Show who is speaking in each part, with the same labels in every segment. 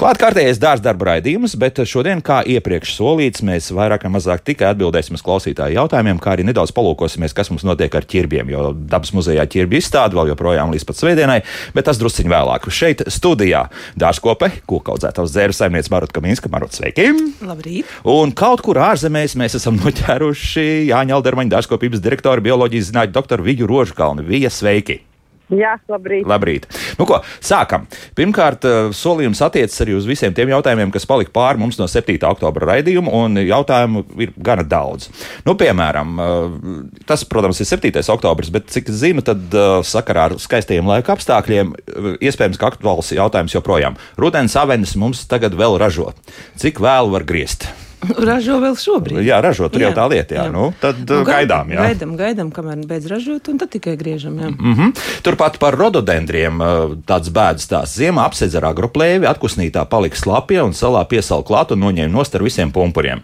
Speaker 1: Klāt kārtējais dārza darba raidījums, bet šodien, kā iepriekš solīts, mēs vairāk vai mazāk tikai atbildēsim uz klausītāju jautājumiem, kā arī nedaudz palūkosimies, kas mums notiek ar ķirbiem, jo dabas muzejā ķirbju izstāde vēl joprojām līdz pat svētdienai, bet tas drusciņ vēlāk. Šeit studijā dārzkope, kūkaudzētavas dzēru saimniece Maruta Kaminska, Maruta sveiki!
Speaker 2: Labrīt!
Speaker 1: Un kaut kur ārzemēs mēs esam noķēruši Jāņa Aldermaņa dārzkopības direktoru bioloģijas zinātņu doktoru Viju Rožkalni. Vija sveiki!
Speaker 3: Jā, labrīt.
Speaker 1: Labrīt. Nu, ko, sākam. Pirmkārt, eh, solījums attiecas arī uz visiem tiem jautājumiem, kas palika pāri mums no 7. oktobra raidījuma, un jautājumu ir gana daudz. Nu, piemēram, eh, tas, protams, ir 7. oktobris, bet cik zinu, tad eh, sakarā ar skaistajiem laika apstākļiem iespējams, ka aktuāls jautājums joprojām. Rudens avenes mums tagad vēl ražo. Cik vēlu var griezt?
Speaker 2: Ražo vēl šobrīd.
Speaker 1: Jā, ražo, tur jā, jau tā lieta, jā. jā. Nu, tad nu, gaidām, jā.
Speaker 2: Gaidām, gaidām, kamēr beidz ražot, un tad tikai griežam, jā.
Speaker 1: Mm -hmm. Turpat par rododendriem tāds bēdas tās ziemā apsedz ar agroplēvi, atkusnītā palika slapja un salā piesal klāt un noņēma nost ar visiem pumpuriem.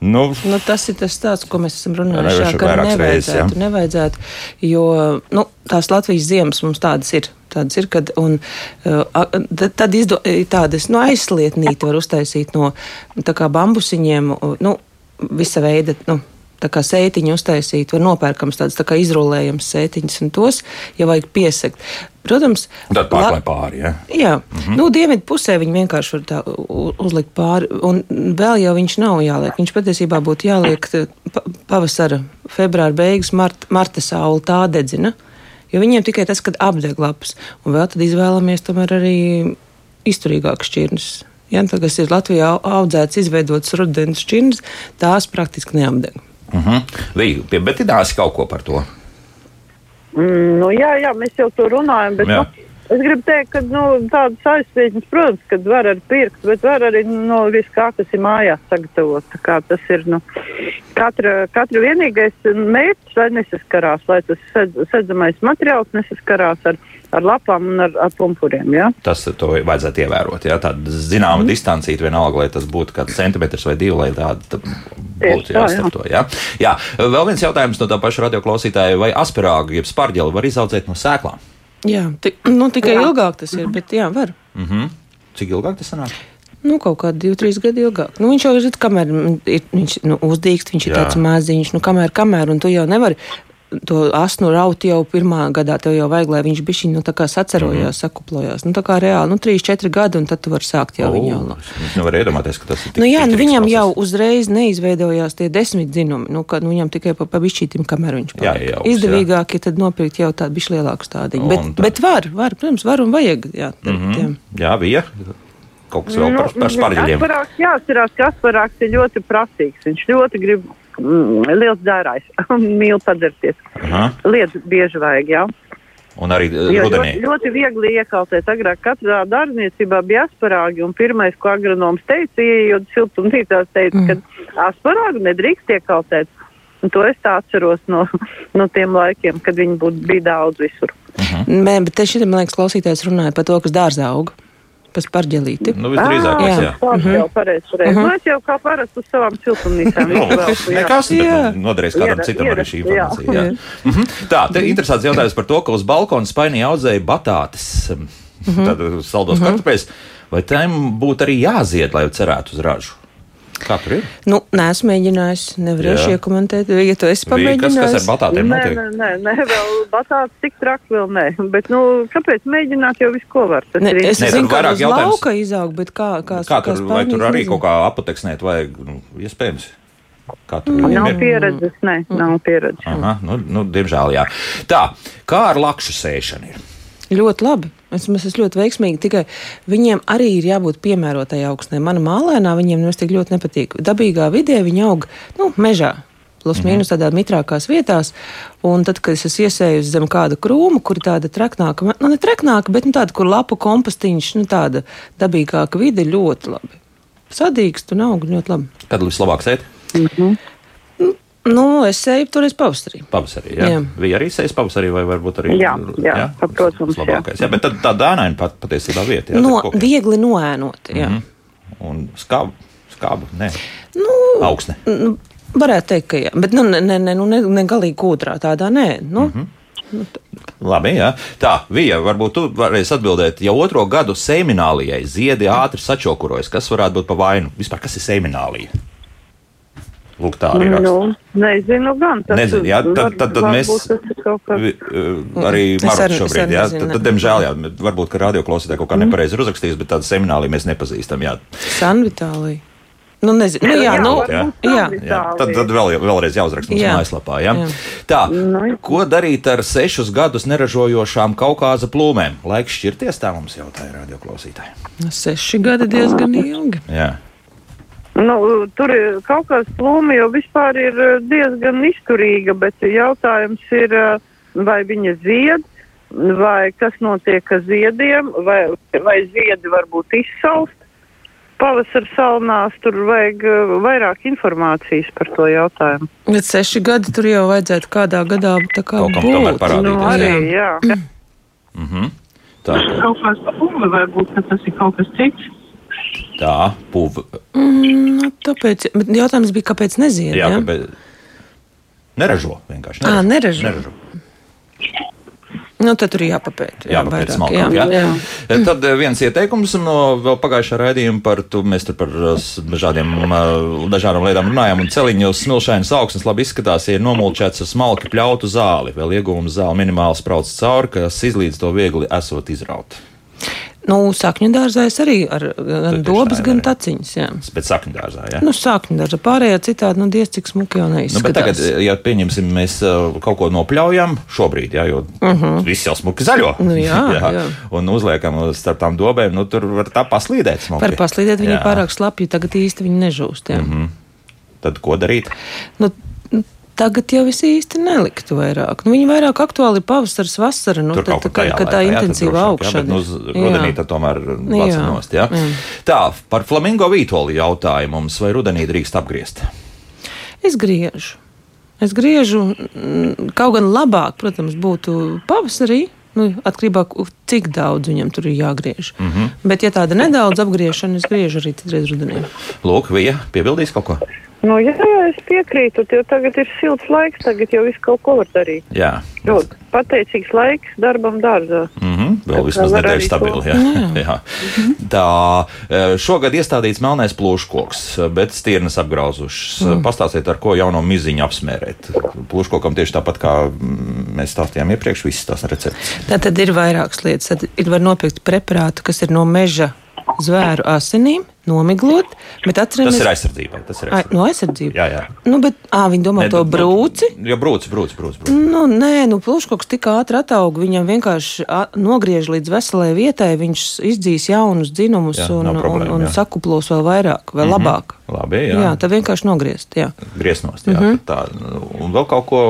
Speaker 2: Nu, nu, tas ir tas tāds, ko mēs esam runājuši, šā, ka nevajadzētu, reizes, nevajadzētu, jo, nu, tās Latvijas ziemas mums tādas ir tādas ir, kad, un uh, tad izdo, tādas nu, aizslietnīti var uztaisīt no kā bambusiņiem, nu, visa veida. Nu, tā kā sētiņu uztaisīt, var nopērkams tādas tā kā izrolējams sētiņas, un tos jau vajag piesakt. Protams,
Speaker 1: tad pārklāj pāri. Ja?
Speaker 2: Jā, mm -hmm. nu, dienvidu pusē viņi vienkārši var tā uzlikt pāri, un vēl jau viņš nav jāliek. Viņš patiesībā būtu jāliek pavasara, februāra beigas, mart, marta saule tā dedzina. Jo viņiem tikai tas, kad apdeg lapas, un vēl tad izvēlamies tomēr arī izturīgākas šķirnes. Ja, tā, kas ir Latvijā audzēts, izveidots rudens šķirnes, tās praktiski neapdeg.
Speaker 1: Uh -huh. Vīgi, bet ir dāsi kaut ko par to?
Speaker 3: Mm, nu, jā, jā, mēs jau to runājam, bet jā. nu, Es gribu teikt, ka nu, tādas aizspriedums, protams, ka var arī pirkt, bet var arī nu, viss kā tas ir mājās sagatavot. Tas ir nu, katra, katra vienīgais mērķis, lai nesaskarās, lai tas sedzamais materiāls nesaskarās ar, ar lapām un ar, ar pumpuriem. Ja?
Speaker 1: Tas to vajadzētu ievērot. Ja? Tāda zināma mm. distancīta vienalga, lai tas būtu kāds centimetrs vai divi, lai tāda būtu jāstarp to. Ja? Jā, vēl viens jautājums no tā paša radioklausītāja, vai asperāgu, jeb sparģeli var izaudzēt no sēklām?
Speaker 2: Jā, nu, tikai jā. ilgāk tas ir, bet jā, var.
Speaker 1: Mm -hmm. Cik ilgāk tas sanāk?
Speaker 2: Nu, kaut kādi divi, trīs gadi ilgāk. Nu, viņš jau ir, kamēr ir, viņš nu, uzdīkst, viņš jā. ir tāds maziņš, nu, kamēr, kamēr, un tu jau nevari to asnu rauti jau pirmā gadā, tev jau vajag, lai viņš bišķiņ, nu, tā kā sacerojās, mm -hmm. sakuplojās. Nu, tā kā reāli, nu, 3-4 gadi, un tad tu vari sākt jau viņu jau.
Speaker 1: Es nevaru iedomāties, ka tas ir tik,
Speaker 2: Nu, jā, nu, viņam jau uzreiz neizveidojās tie desmit dzinumi, nu, kad nu, viņam tikai pa, pa bišķītim, kamēr viņš paliek. Jā, jauks, Izdevīgāk jā. ir tad nopirkt jau tādu bišķi lielāku stādiņu. Bet, tā... bet var, var, protams, var un vajag, jā.
Speaker 1: Mm -hmm. Tiem. Jā, bija kaut kas vēl nu, par, par spārģeļiem.
Speaker 3: Jāatcerās, ka asparāks ir ļoti prasīgs. Viņš ļoti grib mm, liels dzērājs, mīl padzerties. Lietu bieži vajag, jā.
Speaker 1: Un arī jo, rudenī.
Speaker 3: Ļoti, ļoti viegli iekaltēt. Agrāk katrā dārzniecībā bija asparāgi, un pirmais, ko agronoms teica, ieejot siltumnīcās, teica, mm. ka asparāgu nedrīkst iekaltēt. Un to es tā atceros no, no tiem laikiem, kad viņi būt, bija daudz visur.
Speaker 2: Uh -huh. Nē, bet te šitiem, man liekas, klausītājs runāja par to, kas dārzā auga pa spārģelīti.
Speaker 1: Nu, visdrīzāk, jā. jā.
Speaker 3: Tā
Speaker 2: mhm.
Speaker 3: jau pareizi, pareizi. Uh -huh. Mēs jau kā parasti uz savām siltumnīcām.
Speaker 1: nu, nekas, bet nu, noderēs kādam citam arī šī informācija. Jā. Jā. -hmm. Tā, te interesants jautājums par to, ka uz balkona spainī audzēja batātes, tad saldos mm -hmm. kartupēs. Vai tām būtu arī jāzied, lai cerētu uz ražu? Kā tur ir?
Speaker 2: Nu, nē, esmu mēģinājis. Nevarēšu Jā. iekomentēt, ja tu esi pamēģinājis.
Speaker 1: Kas, kas ar batātiem
Speaker 3: nē, notiek? Nē, nē, nē, vēl batāts tik traki vēl nē. Bet, nu, kāpēc mēģināt jau visu, ko var?
Speaker 2: Ne, es nē, zinu, ka uz jautājums... lauka izaug, bet kā, kā,
Speaker 1: kā tur, vai tur arī nezinu. kaut kā apoteksnēt vajag, nu, iespējams?
Speaker 3: Kā tur mm. nav pieredzes, nē, nav pieredzes.
Speaker 1: Aha, nu, nu, diemžēl jā. Tā, kā ar lakšu sēšanu ir?
Speaker 2: Ļoti labi. Es esmu ļoti veiksmīgi, tikai viņiem arī ir jābūt piemērotai augsnē. Mana mālēnā viņiem nemaz tik ļoti nepatīk. Dabīgā vidē viņi aug nu, mežā. Plus -hmm. mīnus tādās mitrākās vietās, un tad, kad es esmu iesējusi zem kāda krūma, kur tāda traknāka, nu ne traknāka, bet nu, tāda, kur lapu kompostiņš, nu tāda dabīgāka vide ļoti labi. Sadīgs, tu aug ļoti labi.
Speaker 1: Kad vislabāk sēt?
Speaker 2: Mm -hmm. Nu, es sēju toreiz pavasarī.
Speaker 1: Pavasarī, jā. jā. Bija arī sējas pavasarī, vai varbūt arī.
Speaker 3: Jā, jā, jā? protams.
Speaker 1: Labākais. Jā. jā, bet tad tā dānaina pat patiesībā vieta.
Speaker 2: Jā, no, viegli noēnot, jā. Mm
Speaker 1: -hmm. Un skābu, skābu, nē.
Speaker 2: Nu,
Speaker 1: Augsne.
Speaker 2: Varētu teikt, ka jā, bet nu, ne, ne, ne, nu, ne, ne galīgi kūtrā tādā, nē. Nu, mm -hmm.
Speaker 1: Nu, Labi, jā. Tā, Vija, varbūt tu varēsi atbildēt, ja otro gadu seminālijai ziedi ātri sačokurojas, kas varētu būt pa vainu? Vispār, kas ir seminālija? Lūk, tā arī ir.
Speaker 3: Nu, nezinu, gan.
Speaker 1: Tas nezinu, jā, tad, tad, tad mēs arī Marta šobrīd, jā, tad, tad, diemžēl, jā, varbūt, ka radioklausītāji kaut kā mm. nepareizi ir uzrakstījis, bet tādu semināliju mēs nepazīstam, jā.
Speaker 2: Sanvitālija. Nu, nezinu, nu, jā, jā, nu, jā.
Speaker 1: Jā. Jā. Tad, tad vēl, vēlreiz jāuzraksta mūsu mājaslapā. Ja? Jā. Tā, nu, ko darīt ar sešus gadus neražojošām Kaukāza plūmēm? Laiks šķirties, tā mums jautāja radioklausītāji.
Speaker 2: Seši gadi diezgan ilgi.
Speaker 1: Jā.
Speaker 3: Nu, tur ir kaut kāds plūmi jau vispār ir diezgan izturīga, bet jautājums ir, vai viņa zied, vai kas notiek ar ziediem, vai, vai ziedi varbūt izsaust pavasara salnās, tur vajag uh, vairāk informācijas par to jautājumu.
Speaker 2: Bet seši gadi tur jau vajadzētu kādā gadā tā kā
Speaker 1: Kaut būt.
Speaker 3: Nu, arī, jā. jā.
Speaker 1: Mm -hmm. Tā.
Speaker 3: Kaut kāds pūle varbūt, ka tas ir kaut kas cits.
Speaker 1: Tā, pūve.
Speaker 2: Mm, nu, tāpēc, bet jautājums bija, kāpēc nezied?
Speaker 1: Jā, ja? kāpēc? Neražo vienkārši.
Speaker 2: Neražo. À, neražo.
Speaker 1: neražo.
Speaker 2: Nu, tad tur ir jāpapēta.
Speaker 1: Jā, jāpapēt smalkāk. Jā, jā. jā. Tad eh, viens ieteikums no vēl pagājušā raidījuma par to, mēs tur par eh, dažādiem, eh, dažādām lietām runājām, un celiņu smilšainas augsnes labi izskatās, ja ir nomulčēts ar smalki pļautu zāli, vēl iegūmas zāli minimāli sprauc cauri, kas izlīdz to viegli esot izraut.
Speaker 2: Nu, sakņu dārzā es arī ar gan dobas, gan taciņas. Jā.
Speaker 1: Bet sakņu dārzā, jā.
Speaker 2: Nu, sakņu dārzā pārējā citādi, nu, diez cik smuki jau neizskatās. Nu, bet
Speaker 1: tagad, ja pieņemsim, mēs uh, kaut ko nopļaujam šobrīd, jā, jo uh mhm. -huh. viss jau smuki zaļo.
Speaker 2: Nu, jā, jā.
Speaker 1: jā. Un uzliekam starp tām dobēm, nu, tur var tā paslīdēt smuki.
Speaker 2: Var paslīdēt, viņi jā. pārāk slapji, tagad īsti viņi nežūst, jā. Uh
Speaker 1: mhm. -huh. Tad ko darīt?
Speaker 2: Nu, Tagad jau es īsti neliktu vairāk. Nu, viņi vairāk aktuāli ir pavasaris, vasara. Nu,
Speaker 1: Tur
Speaker 2: tad, tā, tā, tā, tā intensīva augšana.
Speaker 1: Nu, uz rudenī tad tomēr vacinost, jā. jā. Tā, par flamingo vītoli jautājumu mums, vai rudenī drīkst apgriezt?
Speaker 2: Es griežu. Es griežu, mm, kaut gan labāk, protams, būtu pavasarī. Nu, atkarībā cik daudz viņam tur ir jāgriež. Mm -hmm. Bet, ja tāda nedaudz apgriešana, es griežu arī citreiz rudenī.
Speaker 1: Lūk, Vija, piebildīs kaut ko?
Speaker 3: Nu, jā, jā, es piekrītu, jo tagad ir silts laiks, tagad jau viss kaut ko var darīt.
Speaker 1: Jā.
Speaker 3: Ļoti pateicīgs laiks darbam dārzā.
Speaker 1: Mm -hmm, vēl vismaz nedēļa stabili. Jā. Jā. jā. Mm -hmm. Tā, e, šogad iestādīts melnais plūškoks, bet stirnas apgrauzušas. Mm. Pastāstiet, ar ko jauno miziņu apsmērēt. Plūškokam tieši tāpat kā mēs stāstījām iepriekš, visas tās receptes.
Speaker 2: Tā tad ir vairākas lietas. Tad ir var nopirkt preparātu, kas ir no meža zvēru asinīm nomiglot.
Speaker 1: Atceramies, tas ir aizsardzībai. Tas ir aizsardzībai.
Speaker 2: No aizsardzībai.
Speaker 1: Jā, jā.
Speaker 2: Nu, bet, à, viņi domā ne, to brūci.
Speaker 1: Jā, brūci, brūci, brūci. brūci.
Speaker 2: Nu, nē, nu, plūškoks tik ātri atauga, viņam vienkārši nogriež līdz veselai vietai, viņš izdzīs jaunus dzinumus jā, un, problēma, un, un jā. sakuplos vēl vairāk, vēl mm -hmm. labāk.
Speaker 1: Labi, jā.
Speaker 2: jā, tad vienkārši nogriezt. Jā.
Speaker 1: Grieznost, jā. Mm -hmm. tā, un vēl kaut ko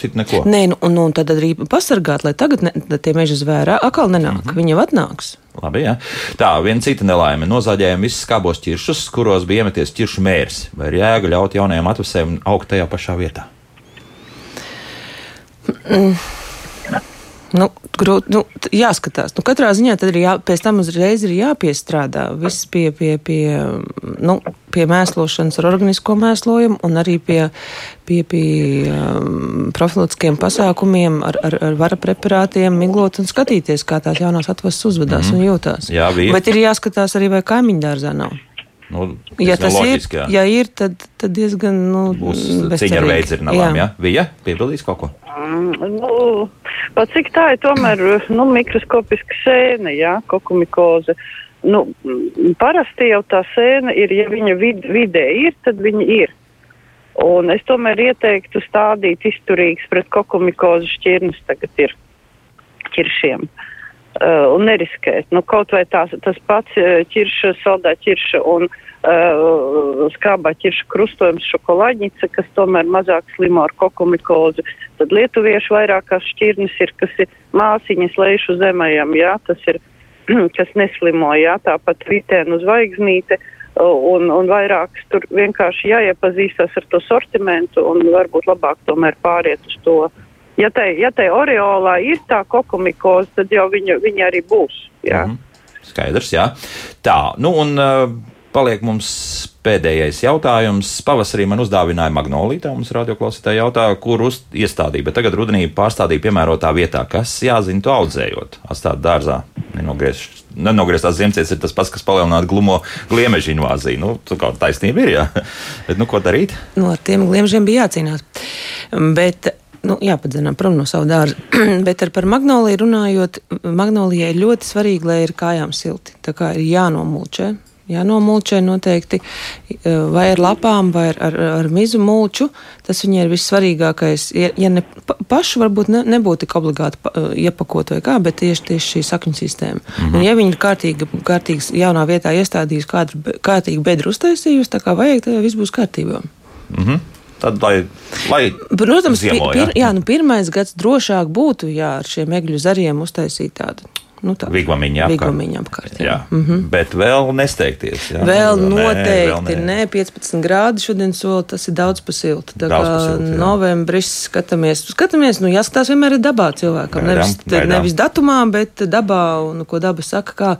Speaker 1: citu neko.
Speaker 2: Nē, nu, un, un tad arī pasargāt, lai tagad ne, tie meža zvēri atkal nenāk. Mm -hmm. Viņi jau atnāks.
Speaker 1: Labi, jā. Tā, viena cita nelaime. Nozāģējām visus skābos ķiršus, kuros bija iemeties ķiršu mērs. Vai ir jēga ļaut jaunajām atvasēm augt tajā pašā vietā?
Speaker 2: Mm. Nu, grūti, nu, jāskatās. Nu, katrā ziņā tad ir jā, pēc tam uzreiz ir jāpiestrādā viss pie, pie, pie, nu, pie mēslošanas ar organisko mēslojumu un arī pie, pie, pie um, profiliskiem pasākumiem ar, ar, ar vara preparātiem, miglot un skatīties, kā tās jaunās atvases uzvedās mm -hmm. un jūtās.
Speaker 1: Jā, bija.
Speaker 2: Bet ir jāskatās arī, vai kaimiņu dārzā nav.
Speaker 1: Nu,
Speaker 2: ja tas loģiski, ir, jā. ja ir, tad, tad diezgan nu,
Speaker 1: būs cīņa ar veidzinām. Jā, Vija, piebildīs kaut ko?
Speaker 3: Mm, nu, pat cik tā ir tomēr nu, mikroskopiska sēne, jā, kokumikoze. Nu, parasti jau tā sēne ir, ja viņa vid, vidē ir, tad viņa ir. Un es tomēr ieteiktu stādīt izturīgs pret kokumikozu šķirnes tagad ir ķiršiem. Uh, uh, un neriskēt. Nu, kaut vai tās, tas pats uh, ķirša, saldā ķirša un uh, skābā ķirša krustojums šokolādņica, kas tomēr mazāk slimo ar kokumikozi. Tad lietuviešu vairākās šķirnes ir, kas ir māsiņas lejušu zemajam, jā, tas ir, kas neslimo, jā, tāpat vitēnu zvaigznīte un, un vairākas tur vienkārši jāiepazīstas ar to sortimentu un varbūt labāk tomēr pāriet uz to. Ja tai, ja tai oreolā ir tā kokumikoze, tad jau viņa, viņa arī būs. Jā. Mm -hmm.
Speaker 1: Skaidrs, jā. Tā, nu un uh, paliek mums pēdējais jautājums. Pavasarī man uzdāvināja magnolītu. Mums radioklausītāji jautā, kur uz iestādīja, bet tagad rudenī pārstādīja piemērotā vietā. Kas jāzina to audzējot? Atstāt dārzā, nenogriezt nenogrieztās ziemcietis ir tas pats, kas palielinātu glumo gliemežu invāziju. Nu, tā kā taisnība ir, jā. Bet, nu, ko darīt?
Speaker 2: No tiem gliemežiem bija jācīnās. Bet nu, jāpadzenā prom no sava dārza. Bet ar par magnoliju runājot, magnolijai ir ļoti svarīgi, lai ir kājām silti. Tā kā ir jānomulčē jānomulčē noteikti vai ar lapām, vai ar, ar, ar mizu mulču. Tas viņai ir vissvarīgākais. Ja, ja ne pašu varbūt ne, nebūtu tik obligāti iepakot vai kā, bet tieši, tieši šī sakņu sistēma. -hmm. Un ja viņi ir kārtīgi, kārtīgs jaunā vietā iestādījusi, kādu kārtīgu bedru uztaisījusi, tā kā vajag, tad viss būs kārtībā.
Speaker 1: -hmm. Tad, lai, lai
Speaker 2: Protams, ziemo, pir, jā, nu, pirmais gads drošāk būtu jā, ar šiem egļu zariem uztaisīt tādu
Speaker 1: Nu, Vigvamiņa apkārt.
Speaker 2: Apkārt jā. Jā.
Speaker 1: Mm -hmm. Bet vēl nesteigties. Jā.
Speaker 2: Vēl nē, noteikti nē. nē, 15 grādi šodien sola, tas ir daudz pa siltu. Tā daudz kā siltu, novembris skatāmies, skatāmies, nu jāskatās vienmēr ir dabā cilvēkam. Gaidām, nevis, gaidām. nevis datumā, bet dabā, un ko daba saka, kā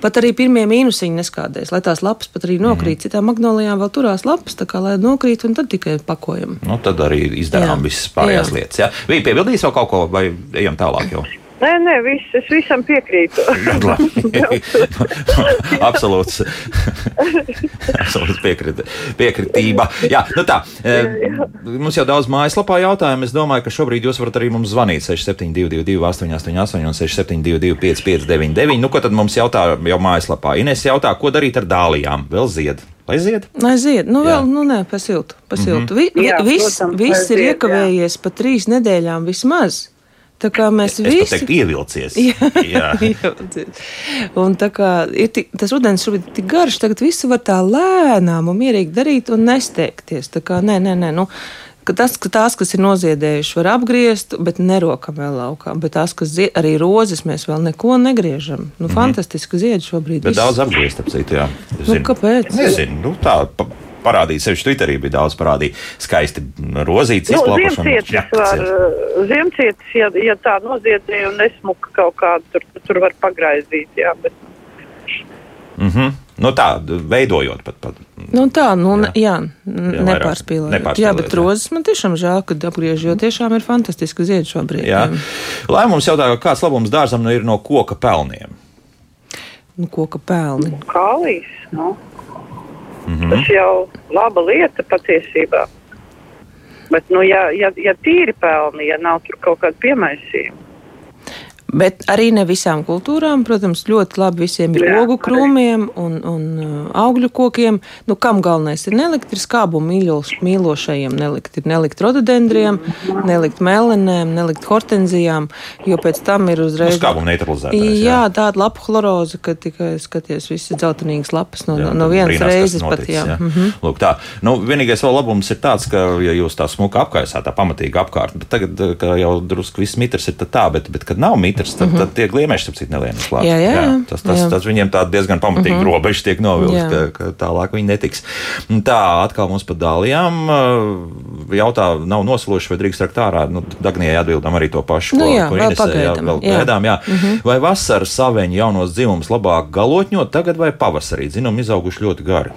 Speaker 2: pat arī pirmie mīnusiņi neskādēs, lai tās lapas pat arī nokrīt. Mm -hmm. Citām magnolijām vēl turās lapas, tā kā lai nokrīt, un tad tikai pakojam.
Speaker 1: Nu, tad arī izdarām visas pārējās jā. lietas. Jā. Viņa piebildīs vēl kaut ko, vai ejam tālāk jau?
Speaker 3: Nē, nē, viss, es visam piekrītu.
Speaker 1: Absolūts. Absolūts piekrit, piekritība. Jā, nu tā. Jā, jā. Mums jau daudz mājaslapā jautājumu. Es domāju, ka šobrīd jūs varat arī mums zvanīt 6722, 888, un 672, 559. Nu, ko tad mums jautā jau mājaslapā? Ines jautā, ko darīt ar dālijām? Vēl zied. Lai zied?
Speaker 2: Lai zied, nu vēl, jā. nu nē, pasiltu, pasiltu. Mm -hmm. Vi, vi, viss, viss ir iekavējies pa trīs nedēļām vismaz. Tā kā mēs
Speaker 1: es,
Speaker 2: visi.
Speaker 1: Es teiktu, ievilcies.
Speaker 2: Jā, jā. un tā kā ir tik, tas ūdens šobrīd ir tik garš, tagad visu var tā lēnām un mierīgi darīt un nesteigties. Tā kā nē, nē, nē. Nu, ka tas, ka tās, kas ir noziedējuši, var apgriezt, bet nerokam vēl laukā. Bet tās, kas zied, arī rozes, mēs vēl neko negriežam. Nu, mm -hmm. Fantastiski zied šobrīd.
Speaker 1: Bet viss. daudz apgriezt, ap citu, jā.
Speaker 2: Nu, kāpēc?
Speaker 1: Nezinu, nu, tā. Pa parādīja, sevišķi Twitterī bija daudz parādīja skaisti rozītas nu,
Speaker 3: izplakušana. Var, ziemcietis, ja, ja tā noziedzēja un nesmuka kaut kādu, tur, tur var pagraizīt, jā, bet.
Speaker 1: Mm -hmm. Nu tā, veidojot pat. pat
Speaker 2: nu tā, nu, jā, jā nepārspīlējot. Jā, bet rozes man tiešām žēl, ka apgriež, jo tiešām ir fantastiski zied šobrīd. Jā. jā.
Speaker 1: Lai mums jautā, kāds labums dārzam nu ir no koka pelniem?
Speaker 2: Nu, koka pelni.
Speaker 3: Kālīs, nu. Mm -hmm. Tas jau laba lieta patiesībā. Bet, nu, ja, ja, ja tīri pelni, ja nav tur kaut kāda piemaisījuma,
Speaker 2: Bet arī ne visām kultūrām, protams, ļoti labi visiem ir Jā, ogu krūmiem un, un uh, augļu kokiem. Nu, kam galvenais ir nelikt, ir skābu mīļoš, mīlošajiem nelikt. Ir nelikt rododendriem, nelikt melenēm, nelikt hortenzijām, jo pēc tam ir uzreiz.
Speaker 1: Skābu neutralizēt.
Speaker 2: Jā, jā, tāda lapu chloroza, ka tikai skaties visi dzeltenīgas lapas no, jā, no vienas brīnās, reizes noticis, pat. Jā. Jā. Mm -hmm.
Speaker 1: Lūk, tā. Nu, vienīgais vēl labums ir tāds, ka, ja jūs tā smuka apkaisāt, tā pamatīgi apkārt, bet tagad, ka jau drusku viss mitrs ir tā, bet, bet kad nav mitrs, metrs, tad, mm -hmm. tad tie gliemeži, ap citu, nelien klāt.
Speaker 2: Jā, jā, jā.
Speaker 1: Tas, tas, jā. tas viņiem tā diezgan pamatīgi mm -hmm. robežas tiek novilkts, ka, ka tālāk viņi netiks. Tā, atkal mums par dālijām jautā, nav nosloši, vai drīkst rakt ārā. Nu, Dagnijai atbildam arī to pašu,
Speaker 2: nu, ko, jā, ko Inese, jā, vēl
Speaker 1: jā. gaidām. Jā. Mm -hmm. Vai vasaras saveņu jaunos dzīvumus labāk galotņot tagad vai pavasarī? Zinām, izauguši ļoti gari.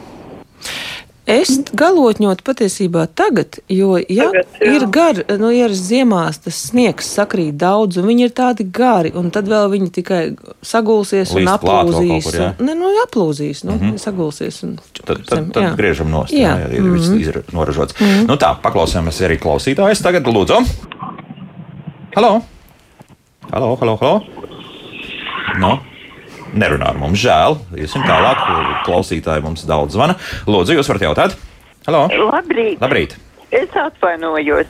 Speaker 2: Es galotņot patiesībā tagad, jo ja tagad, jā. ir gari, nu, ja ir ziemās tas sniegs sakrīt daudz, un viņi ir tādi gari, un tad vēl viņi tikai sagulsies Līst un aplūzīs. Kur, un, ne, nu, aplūzīs, nu, mm -hmm. sagulsies. Un,
Speaker 1: tad tad, tad jā. griežam nost, jā, jā, jā ir mm -hmm. viss noražots. Mm -hmm. Nu tā, paklausāmies arī klausītājs tagad, lūdzu. Halo! Halo, halo, halo! No nerunā ar mums. Žēl, iesim tālāk. Klausītāji mums daudz zvana. Lūdzu, jūs varat jautāt? Halo!
Speaker 4: Labrīt!
Speaker 1: Labrīt.
Speaker 4: Es atvainojos.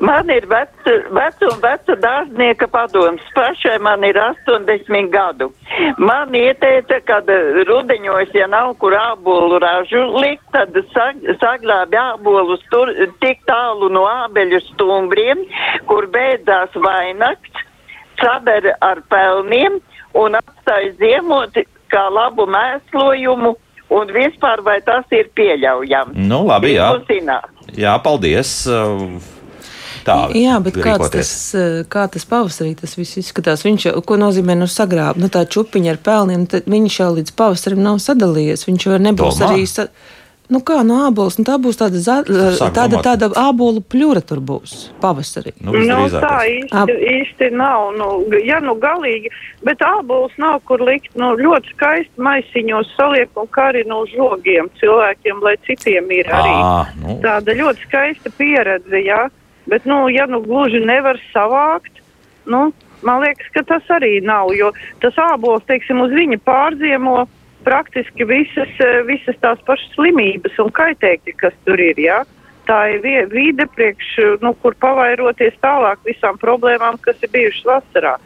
Speaker 4: Man ir veca vec un veca dārznieka padoms. Pašai man ir 80 gadu. Man ieteica, kad rudeņos, ja nav kur ābolu ražu likt, tad sag, saglābi ābolus tur tik tālu no ābeļu stumbriem, kur beidzās vainakts, saber ar pelniem un atstāja ziemot kā labu mēslojumu un vispār vai tas ir pieļaujams?
Speaker 1: Nu, labi, jā. Jā, paldies. Tā,
Speaker 2: Jā, bet kāds
Speaker 1: rīkoties.
Speaker 2: tas, kā tas pavasarī tas viss izskatās? Viņš jau, ko nozīmē no sagrāba? Nu, tā čupiņa ar pelniem, tad viņš jau līdz pavasarim nav sadalījies. Viņš jau nebūs
Speaker 1: Domā?
Speaker 2: arī. Sa... Nu kā no ābols, nu tā būs tāda, za... tāda, tāda ābolu pļura tur būs pavasarī.
Speaker 1: Nu,
Speaker 3: Nu, tā īsti, īsti nav. Nu, ja nu galīgi, bet ābolus nav kur likt. Nu, ļoti skaisti maisiņos saliek un karina uz žogiem cilvēkiem, lai citiem ir arī
Speaker 1: Ā, nu.
Speaker 3: tāda ļoti skaista pieredze. Ja? Bet, nu, ja nu gluži nevar savākt, nu, man liekas, ka tas arī nav. Jo tas ābols, teiksim, uz viņa pārziemo praktiski visas, eh, visas tās pašas slimības un kaitēkļi, kas tur ir. Ja? Tā ir vide, priekš, nu, kur pavairoties tālāk visām problēmām, kas ir bijušas vasarā.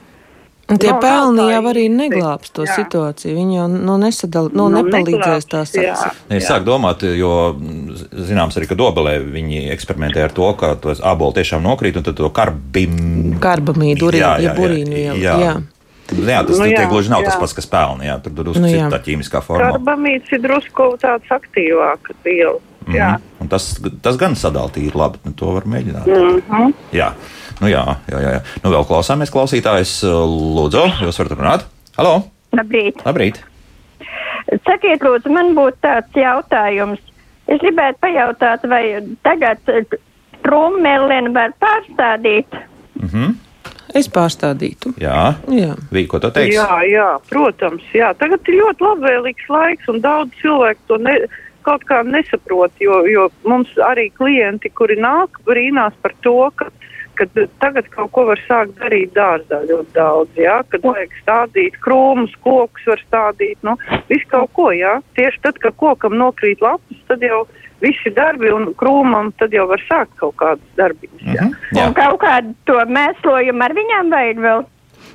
Speaker 2: Un tie
Speaker 3: Nav- nav
Speaker 2: pelni jau arī neglābs to
Speaker 3: Jā.
Speaker 2: situāciju. Viņi jau nu, nesadal, nu,
Speaker 3: Nu,
Speaker 2: nepalīdzēs tās
Speaker 3: jā.
Speaker 1: Es sāku domāt, jo mm, zināms arī, ka Dobelē viņi eksperimentē ar to, ka tos ābolu tiešām nokrīt un tad to karbim.
Speaker 2: karbamīdu, urīnu, ja burīnu jau.
Speaker 1: jā.
Speaker 2: jā.
Speaker 1: Jā, tas
Speaker 3: Nu,
Speaker 1: nu,
Speaker 3: jā,
Speaker 1: gluži nav
Speaker 3: jā.
Speaker 1: tas pats, kas pelna. Jā, tur drusku
Speaker 2: Nu,
Speaker 1: nu,
Speaker 2: jā.
Speaker 1: tā ķīmiskā formula.
Speaker 3: Karbamīts ir drusku tāds aktīvāks viela. Jā.
Speaker 1: Mhm. Un Tas, tas gan sadalīja labi, nu, to var mēģināt.
Speaker 3: Mhm.
Speaker 1: Jā, nu, jā, jā, jā, jā. Nu, vēl klausāmies klausītājs. Lūdzu, jūs varat runāt? Halo!
Speaker 5: Labrīt.
Speaker 1: Labrīt!
Speaker 5: Sakiet, lūdzu, man būtu tāds jautājums. Es gribētu pajautāt, vai tagad trummelēnu var pārstādīt?
Speaker 1: Mhm.
Speaker 2: Es pārstādītu.
Speaker 1: Jā,
Speaker 2: Jā.
Speaker 1: Vīk, ko tu teiksi?
Speaker 3: Jā, jā, protams. Jā. Tagad ir ļoti labvēlīgs laiks, un daudz cilvēku to ne, kaut kā nesaprot. Jo, jo mums arī klienti, kuri nāk, brīnās par to, ka, ka tagad kaut ko var sākt darīt dārzā ļoti daudz. Jā, kad vajag stādīt krūmus, kokus var stādīt, nu, visu kaut ko. Jā. Tieši tad, kad kokam nokrīt lapas, tad jau visi darbi un krūmam tad jau var sākt kaut kādas darbības. Jā.
Speaker 1: Mhm. Jā.
Speaker 5: Un kaut kādu to mēslojumu ar viņām vajag vēl?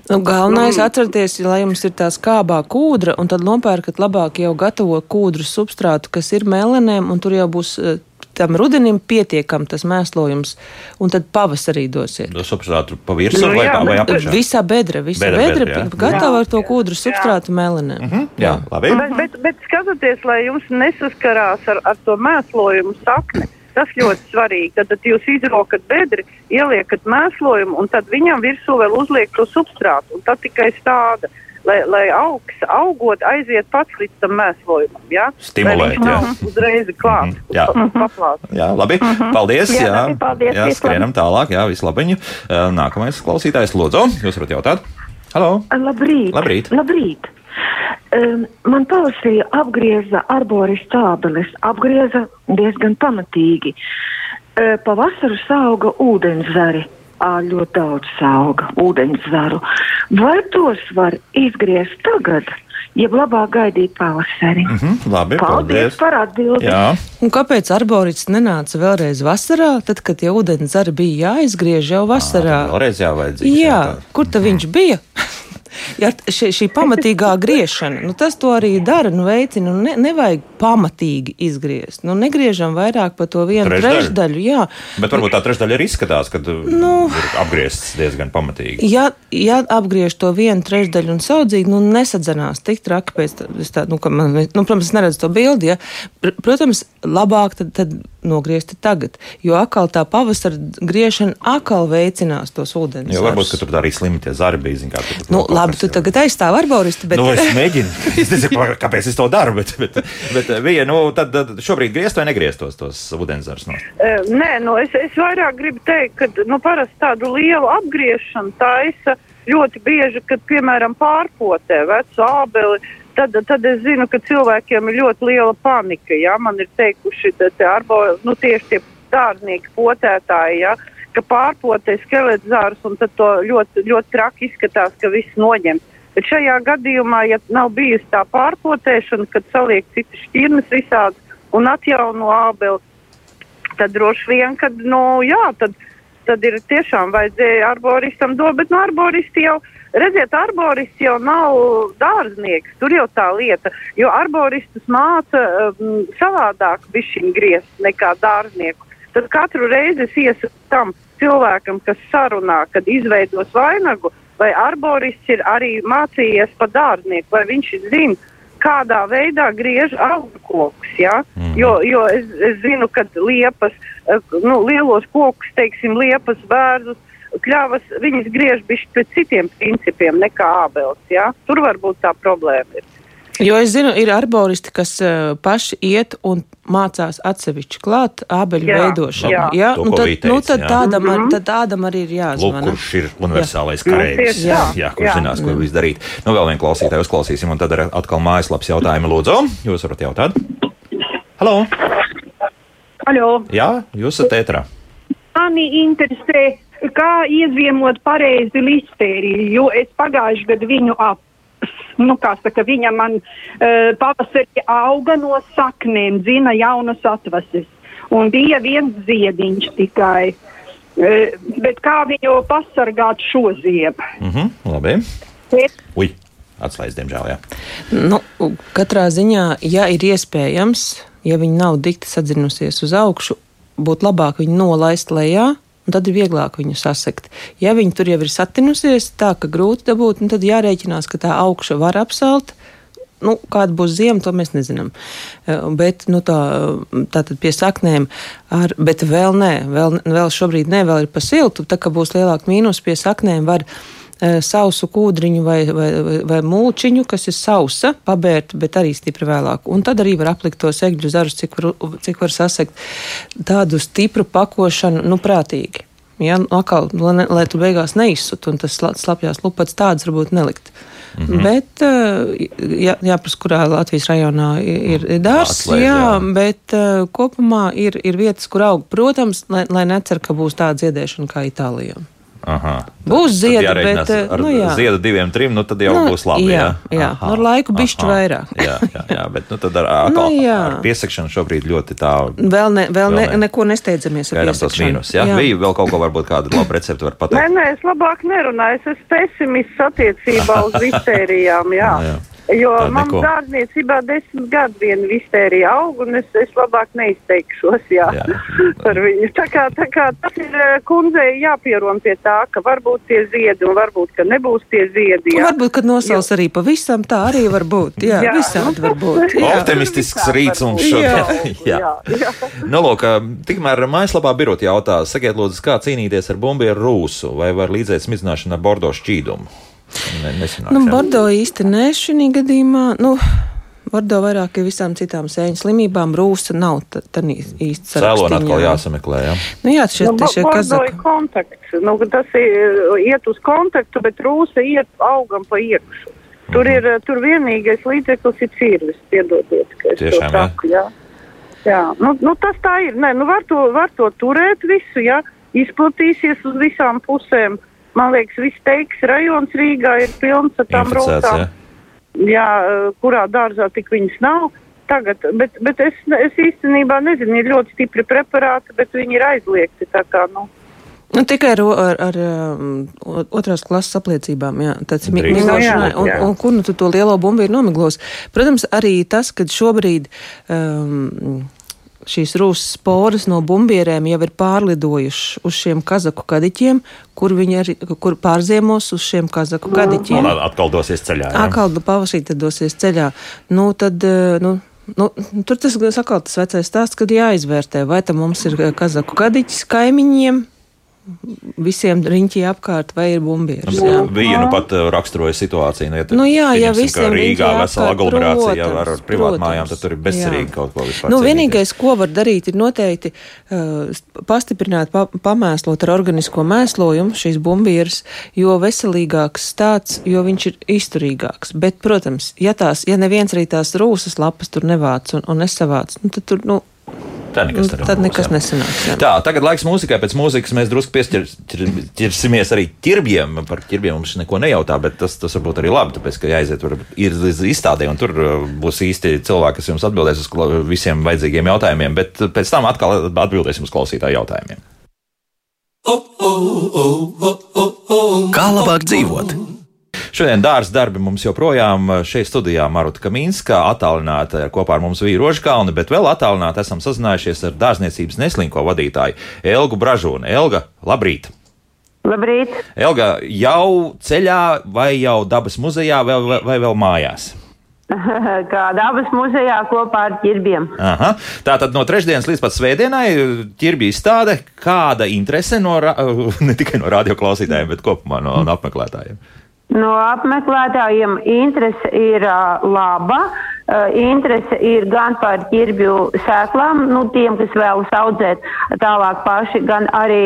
Speaker 2: Nu, galvenais ir atcerieties, lai jums ir tā skābā kūdra, un tad nopērkat labāk jau gatavo kūdru substrātu, kas ir melenēm, un tur jau būs eh, tam rudenim pietiekam tas mēslojums, un tad pavasarī dosiet.
Speaker 1: Tu substrātu pa virsmu
Speaker 3: Nu,
Speaker 1: vai,
Speaker 3: jā,
Speaker 1: vai apakšā?
Speaker 2: Visā bedra, visā
Speaker 1: Bedra,
Speaker 2: bedra,
Speaker 1: bedra, jā.
Speaker 2: gatava ar to kūdru substrātu melenēm.
Speaker 1: Mhm. Jā, labi.
Speaker 3: Bet, bet, bet skatoties, lai jums nesaskarās ar, ar to mēslojumu sakni, tas ļoti svarīgi. Tad, tad jūs izrokat bedri, ieliekat mēslojumu, un tad viņam virsū vēl uzliek to substrātu. Un tad tikai stāda, lai, lai augs, augot, aiziet pats līdz tam mēslojumam. Ja?
Speaker 1: Stimulēt,
Speaker 3: viņš
Speaker 1: jā.
Speaker 3: uzreiz klāt.
Speaker 1: Mhm, jā.
Speaker 3: Paplāt.
Speaker 1: Jā, labi. Paldies.
Speaker 5: Jā,
Speaker 1: Jā,
Speaker 5: labi, paldies,
Speaker 1: jā skrienam tālāk. Jā, vislabiņu. Nākamais klausītājs, lūdzu, jūs varat jautāt? Halo!
Speaker 6: Labrīt!
Speaker 1: Labrīt.
Speaker 6: Labrīt. Um, man pavasarī apgrieza arboris stābeles, apgrieza diezgan pamatīgi. Uh, pavasaru sauga ūdenzari. Ā, ļoti daudz sauga ūdenszaru. Vai tos var izgriezt tagad, jeb labāk gaidīt pavasari?
Speaker 1: Mhm, labi,
Speaker 6: Paldies
Speaker 1: paldies.
Speaker 6: par atbildi!
Speaker 1: Jā,
Speaker 2: Un kāpēc arborists nenāca vēlreiz vasarā, tad, kad jau ūdens zari bija jāizgriež jau vasarā?
Speaker 1: tad vēlreiz jāvajadzīgs.
Speaker 2: Jā, kur tad viņš bija? Jā, šī, šī pamatīgā griešana, nu, tas to arī dara, nu, veicina. Nu, ne, nevajag pamatīgi izgriezt. Nu, negriežam vairāk par to vienu
Speaker 1: Trešdaļu?
Speaker 2: trešdaļu. Jā.
Speaker 1: Bet varbūt tā trešdaļa ir izskatās, ka nu, ir apgriezts diezgan pamatīgi.
Speaker 2: Ja, ja apgriež to vienu trešdaļu un saudzīgi, nu, nesadzenās tik traki pēc tā, tā, nu, ka man, nu, protams, es neredzu to bildi, ja. Pr- Protams, labāk tad, tad nogriezt tagad, jo atkal tā pavasara griešana atkal veicinās tos ūdens.
Speaker 1: Jo varbūt, ka tur arī slimi tie zari bija. zin Kā, tur
Speaker 2: Nu, labi, tu
Speaker 1: jau-
Speaker 2: tagad aizstāvi arboristu, bet.
Speaker 1: Nu, es mēģinu. Es nezinu, kā- kāpēc es to daru, bet, bet, bet bija, nu, tad, tad šobrīd griezt vai negrieztos tos ūdenzars no.
Speaker 3: Eh, Nē, nu es, es vairāk gribu teikt, ka nu, parasti tādu lielu apgriešanu taisa ļoti bieži, kad, piemēram, pārpotē vecu ābeli. Tad, tad es zinu, ka cilvēkiem ir ļoti liela panika. Ja? Man ir teikuši, ka arbo, nu, tieši tie dārznieki, potētāji, ja? ka pārpotē skeledzārus un tad to ļoti, ļoti traki izskatās, ka viss noņem. Bet šajā gadījumā, ja nav bijusi tā pārpotēšana, kad saliek citas šķirnes visādi un atjauno ābeli, tad droši vien, ka, nu, jā, tad, tad ir tiešām vajadzēja arboristam dot, bet no arboristi jau, redziet, arborists jau nav dārznieks, tur jau tā lieta, jo arboristus māca um, savādāk bišķiņ griezt nekā dārznieku. Tad katru reizi es iesaku tam cilvēkam, kas sarunā, kad izveidos vainagu, vai arborists ir arī mācījies pa dārznieku, vai viņš zina, kādā veidā griež augurkokus. Ja? Mm. Jo, jo es, es zinu, ka liepas, nu, lielos kokus, teiksim, liepas, bērzus, kļavas, viņas griež bišķi pēc citiem principiem nekā ābels. Ja? Tur varbūt tā problēma ir.
Speaker 2: Jo es zinu, ir arboristi, kas uh, paši iet un mācās atsevišķi klāt ābeļu jā, veidošanu. Jā, jā
Speaker 1: to, nu, tad,
Speaker 2: teica, nu, tad, jā. Tādam, mm -hmm. tad tādam arī ir jāzvana.
Speaker 1: Lūk, kurš ir universālais karēvis. Jā. jā, kurš jā. zinās, ko mm. viss darīt. Nu, vēl vienu klausītāju uzklausīsim, un tad atkal mājaslaps jautājumi lūdzu. Jūs varat jautāt? Halo!
Speaker 7: Halo.
Speaker 1: Jā, jūs esat ētrā.
Speaker 7: Mani interesē, kā iezīmot pareizi listēriju, jo es pagājuši gadu viņu ap nu, kā saka, viņa man uh, pavasarī auga no saknēm, dzina jaunas atvases. Un bija viens ziediņš tikai. Uh, bet kā viņu pasargāt šo ziemu?
Speaker 1: Mm -hmm, labi.
Speaker 7: Bet,
Speaker 1: Ui, atslēdz, diemžēl, jā.
Speaker 2: Nu, katrā ziņā, ja ir iespējams, ja viņa nav dikti sadzinusies uz augšu, būtu labāk viņu nolaist lejā un tad ir vieglāk viņu sasekt. Ja viņi tur jau ir satinusies, tā ka grūti dabūt, tad jārēķinās, ka tā augša var apsalt. Nu, kāda būs zima, to mēs nezinām. Eh, bet nu, tā, tā tad pie saknēm, ar, bet vēl nē, vēl, vēl šobrīd ne, vēl ir pa siltu. Tā kā būs lielāka mīnus pie saknēm, var Eh, sausu kūdriņu vai, vai, vai, vai mūčiņu, kas ir sausa, pabērta, bet arī stipri vēlāk. Un tad arī var aplikt tos egļu zarus, cik var, cik var sasekt tādu stipru pakošanu, nu, prātīgi. Ja, nu, atkal, lai, lai tu beigās neizsut, un tas slapjās lupats tādas varbūt nelikt. Mm -hmm. Bet, eh, jā, jāpras, kurā Latvijas rajonā ir, ir dārzs, jā, jā, bet uh, kopumā ir, ir vietas, kur aug, protams, lai, lai necer, ka būs tāda dziedēšana kā Itālijā.
Speaker 1: Aha.
Speaker 2: Būs zieda, bet
Speaker 1: ar nu, jā. ziedu diviem, trim, nu tad jau nu, būs labi.
Speaker 2: Jā, jā. jā. Aha, ar laiku bišķi vairāk.
Speaker 1: jā, jā, jā, bet nu, tad ar, nu, jā. ar piesakšanu šobrīd ļoti tā.
Speaker 2: Vēl, ne, vēl, vēl ne, ne, neko nesteidzamies ar piesakšanu.
Speaker 1: Mīnus, jā? jā. Bija vēl kaut ko varbūt kādu labu receptu var pateikt.
Speaker 3: Nē, nē, es labāk nerunāju, es esmu pesimists attiecībā uz vistērijām, jā. jā, jā. Jo man dārzniecībā desmit gadu viena vistērija aug, un es, es labāk neizteikšos jā, jā. par viņu. Tā kā, tā kā tas ir eh, kundzei jāpierom pie tā, ka varbūt tie ziedi, un varbūt, ka nebūs tie ziedi. Jā.
Speaker 2: Varbūt, kad nosals jo. arī pavisam, tā arī var būt. Jā, jā. visādi var būt.
Speaker 1: Jā. Optimistisks rīts mums šodien. jā. jā. jā. Nu, lūk, tikmēr mājaslapā birot jautā, sakiet lūdzu, kā cīnīties ar bumbieru rūsu, vai var līdzēt smidzināšanu ar bordo šķīdumu?
Speaker 2: Ne, nu, Bordo īsti nē, šī gadījumā. Nu, Bordo vairāk ir visām citām sēņu slimībām. Rūsa nav tā īsti sarežģīta.
Speaker 1: Cēloni atkal jāsameklē, jā?
Speaker 2: Nu, jā, šie, nu, šie
Speaker 3: kazaku. kontakts. Nu, tas ir iet uz kontaktu, bet rūsa iet augam pa iekšu. Tur -hmm. ir, tur vienīgais līdzeklis ir cirvis, piedodiet, ka es Tiešām, to saku, jā. Jā, nu, nu tas tā ir. Nē, nu var to, var to turēt visu, jā, izplatīsies uz visām pusēm. Man liekas, viss teiks, rajons Rīgā ir pilns ar tām rūtām. Jā. jā, kurā dārzā tik viņas nav. Tagad, bet, bet es, es īstenībā nezinu, ir ļoti stipri preparāti, bet viņi ir aizliegti. Kā, nu.
Speaker 2: Nu, tikai ar, ar, ar um, otrās klases apliecībām, jā, tāds miglošanai, un, un kur nu tu to lielo bumbu ir nomiglos. Protams, arī tas, ka šobrīd um, šīs rūsas sporas no bumbierēm jau ir pārlidojušas uz šiem kazaku kadiķiem, kur viņi arī kur pārziemos uz šiem kazaku kadiķiem.
Speaker 1: Un atkal dosies ceļā. Jā.
Speaker 2: Atkal pavasarī tad dosies ceļā. Nu, tad, eh, nu, Nu, tur tas atkal tas vecais stāsts, kad jāizvērtē, vai tam mums ir kazaku kadiķis kaimiņiem, visiem riņķī apkārt, vai ir bumbieris.
Speaker 1: Nu, Bija nu pat uh, raksturoja situāciju. Nu, ja
Speaker 2: nu, jā, ja visiem
Speaker 1: Rīgā vesela aglomerācija ar, ar privātmājām, tad tur ir bezcerīgi kaut ko vispār.
Speaker 2: Nu, vienīgais, ko var darīt, ir noteikti uh, pastiprināt, pa, pamēslot ar organisko mēslojumu šīs bumbieris, jo veselīgāks tāds, jo viņš ir izturīgāks. Bet, protams, ja tās, ja neviens arī tās rūsas lapas tur nevāc un, un nesavāc, nu, tad tur, nu,
Speaker 1: Tā nekas,
Speaker 2: nu, tad nekas jā. nesanāks. Jā.
Speaker 1: Tā, tagad laiks mūzikai. Pēc mūzikas mēs drusku piesķersimies arī ķirbjiem. Par ķirbjiem mums neko nejautā, bet tas, tas varbūt arī labi, tāpēc, ka jāiziet ir līdz izstādē, un tur uh, būs īsti cilvēki, kas jums atbildēs uz visiem vajadzīgiem jautājumiem, bet pēc tam atkal atbildēsim uz klausītāju jautājumiem.
Speaker 8: Kā labāk dzīvot?
Speaker 1: Šodien dārza darbi mums joprojām eh, šeit studijā Maruta Kaminska, attālināta kopā ar mums Vīru Rožkalni, bet vēl attālināti esam sazinājušies ar dārzniecības neslinko vadītāju Elgu Bražūnu. Elga, labrīt!
Speaker 9: Labrīt!
Speaker 1: Elga, jau ceļā vai jau dabas muzejā vai, vai, vai vēl mājās?
Speaker 9: kā dabas muzejā kopā ar ķirbiem.
Speaker 1: Aha. Tā tad no trešdienas līdz pat svētdienai ķirbja izstāde. Kāda interese no, ne tikai no radioklausītājiem, bet kopumā no, no apmeklētājiem?
Speaker 9: No apmeklētājiem interese ir uh, laba. Uh, interese ir gan par ķirbju sēklām, nu, tiem, kas vēlas audzēt tālāk paši, gan arī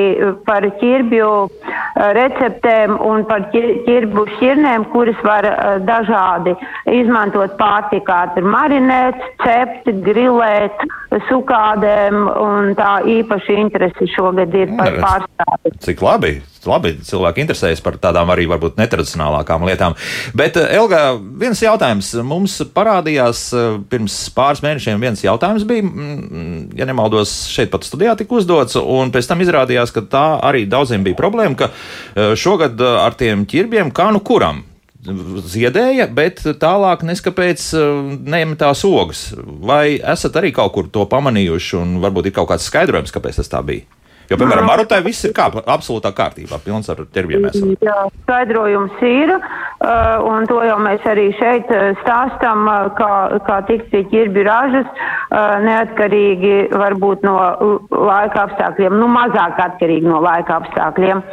Speaker 9: par ķirbju uh, receptēm un par ķirbu šķirnēm, kuras var dažādi izmantot pārtikā. Tur marinēt, cept, grilēt, sukādēm, un tā īpaši interese šogad ir par pārstāvi.
Speaker 1: Cik labi! labi, cilvēki interesējas par tādām arī varbūt netradicionālākām lietām. Bet, eh, Elga, viens jautājums mums parādījās eh, pirms pāris mēnešiem. Viens jautājums bija, mm, ja nemaldos, šeit pat studijā tika uzdots, un pēc tam izrādījās, ka tā arī daudziem bija problēma, ka eh, šogad ar tiem ķirbiem kā nu kuram ziedēja, bet tālāk neskapēc neiemetās ogas. Vai esat arī kaut kur to pamanījuši, un varbūt ir kaut kāds skaidrojums, kāpēc tas tā bija? Jo, piemēram, Marotai viss ir kā, absolūtā kārtībā, pilns ar ķerbjiem.
Speaker 9: Jā, skaidrojums ir, uh, un to jau mēs arī šeit uh, stāstam, uh, kā, kā tikt pie ķirbju ražas, neatkarīgi varbūt no laika apstākļiem, nu mazāk atkarīgi no laika apstākļiem.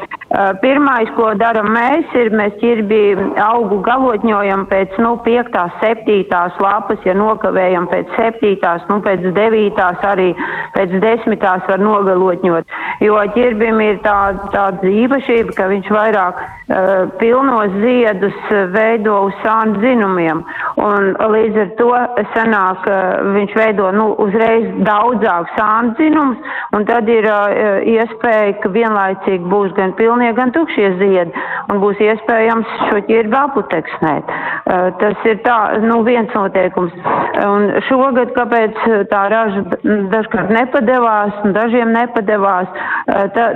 Speaker 9: Pirmais, ko daram mēs, ir mēs ķirbi augu galotņojam pēc, nu, piektās, septītās lapas, ja nokavējam pēc septītās, nu, pēc devītās arī pēc desmitās var nogalotņot jo ķirbim ir tā, tāda īpašība, ka viņš vairāk uh, pilnos ziedus veido uz sānu dzinumiem, un līdz ar to sanāk, uh, viņš veido, nu, uzreiz daudzāk sānu dzinumus, un tad ir uh, iespēja, ka vienlaicīgi būs gan pilnie, gan tukšie ziedi, un būs iespējams šo ķirbi aputeksnēt. Uh, tas ir tā, nu, viens noteikums. Un šogad, kāpēc tā raža dažkārt nepadevās, un dažiem nepadevās,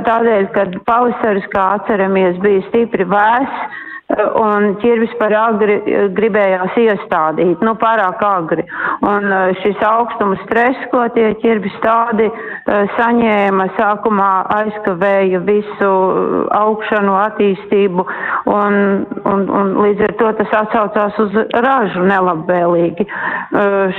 Speaker 9: tādēļ, ka pavasaris, kā atceramies, bija stipri vēss un ķirvis par agri gribējās iestādīt, nu pārāk agri. Un šis augstuma stress, ko tie ķirvi stādi saņēma, sākumā aizkavēja visu augšanu, attīstību, un, un, un līdz ar to tas atsaucās uz ražu nelabvēlīgi.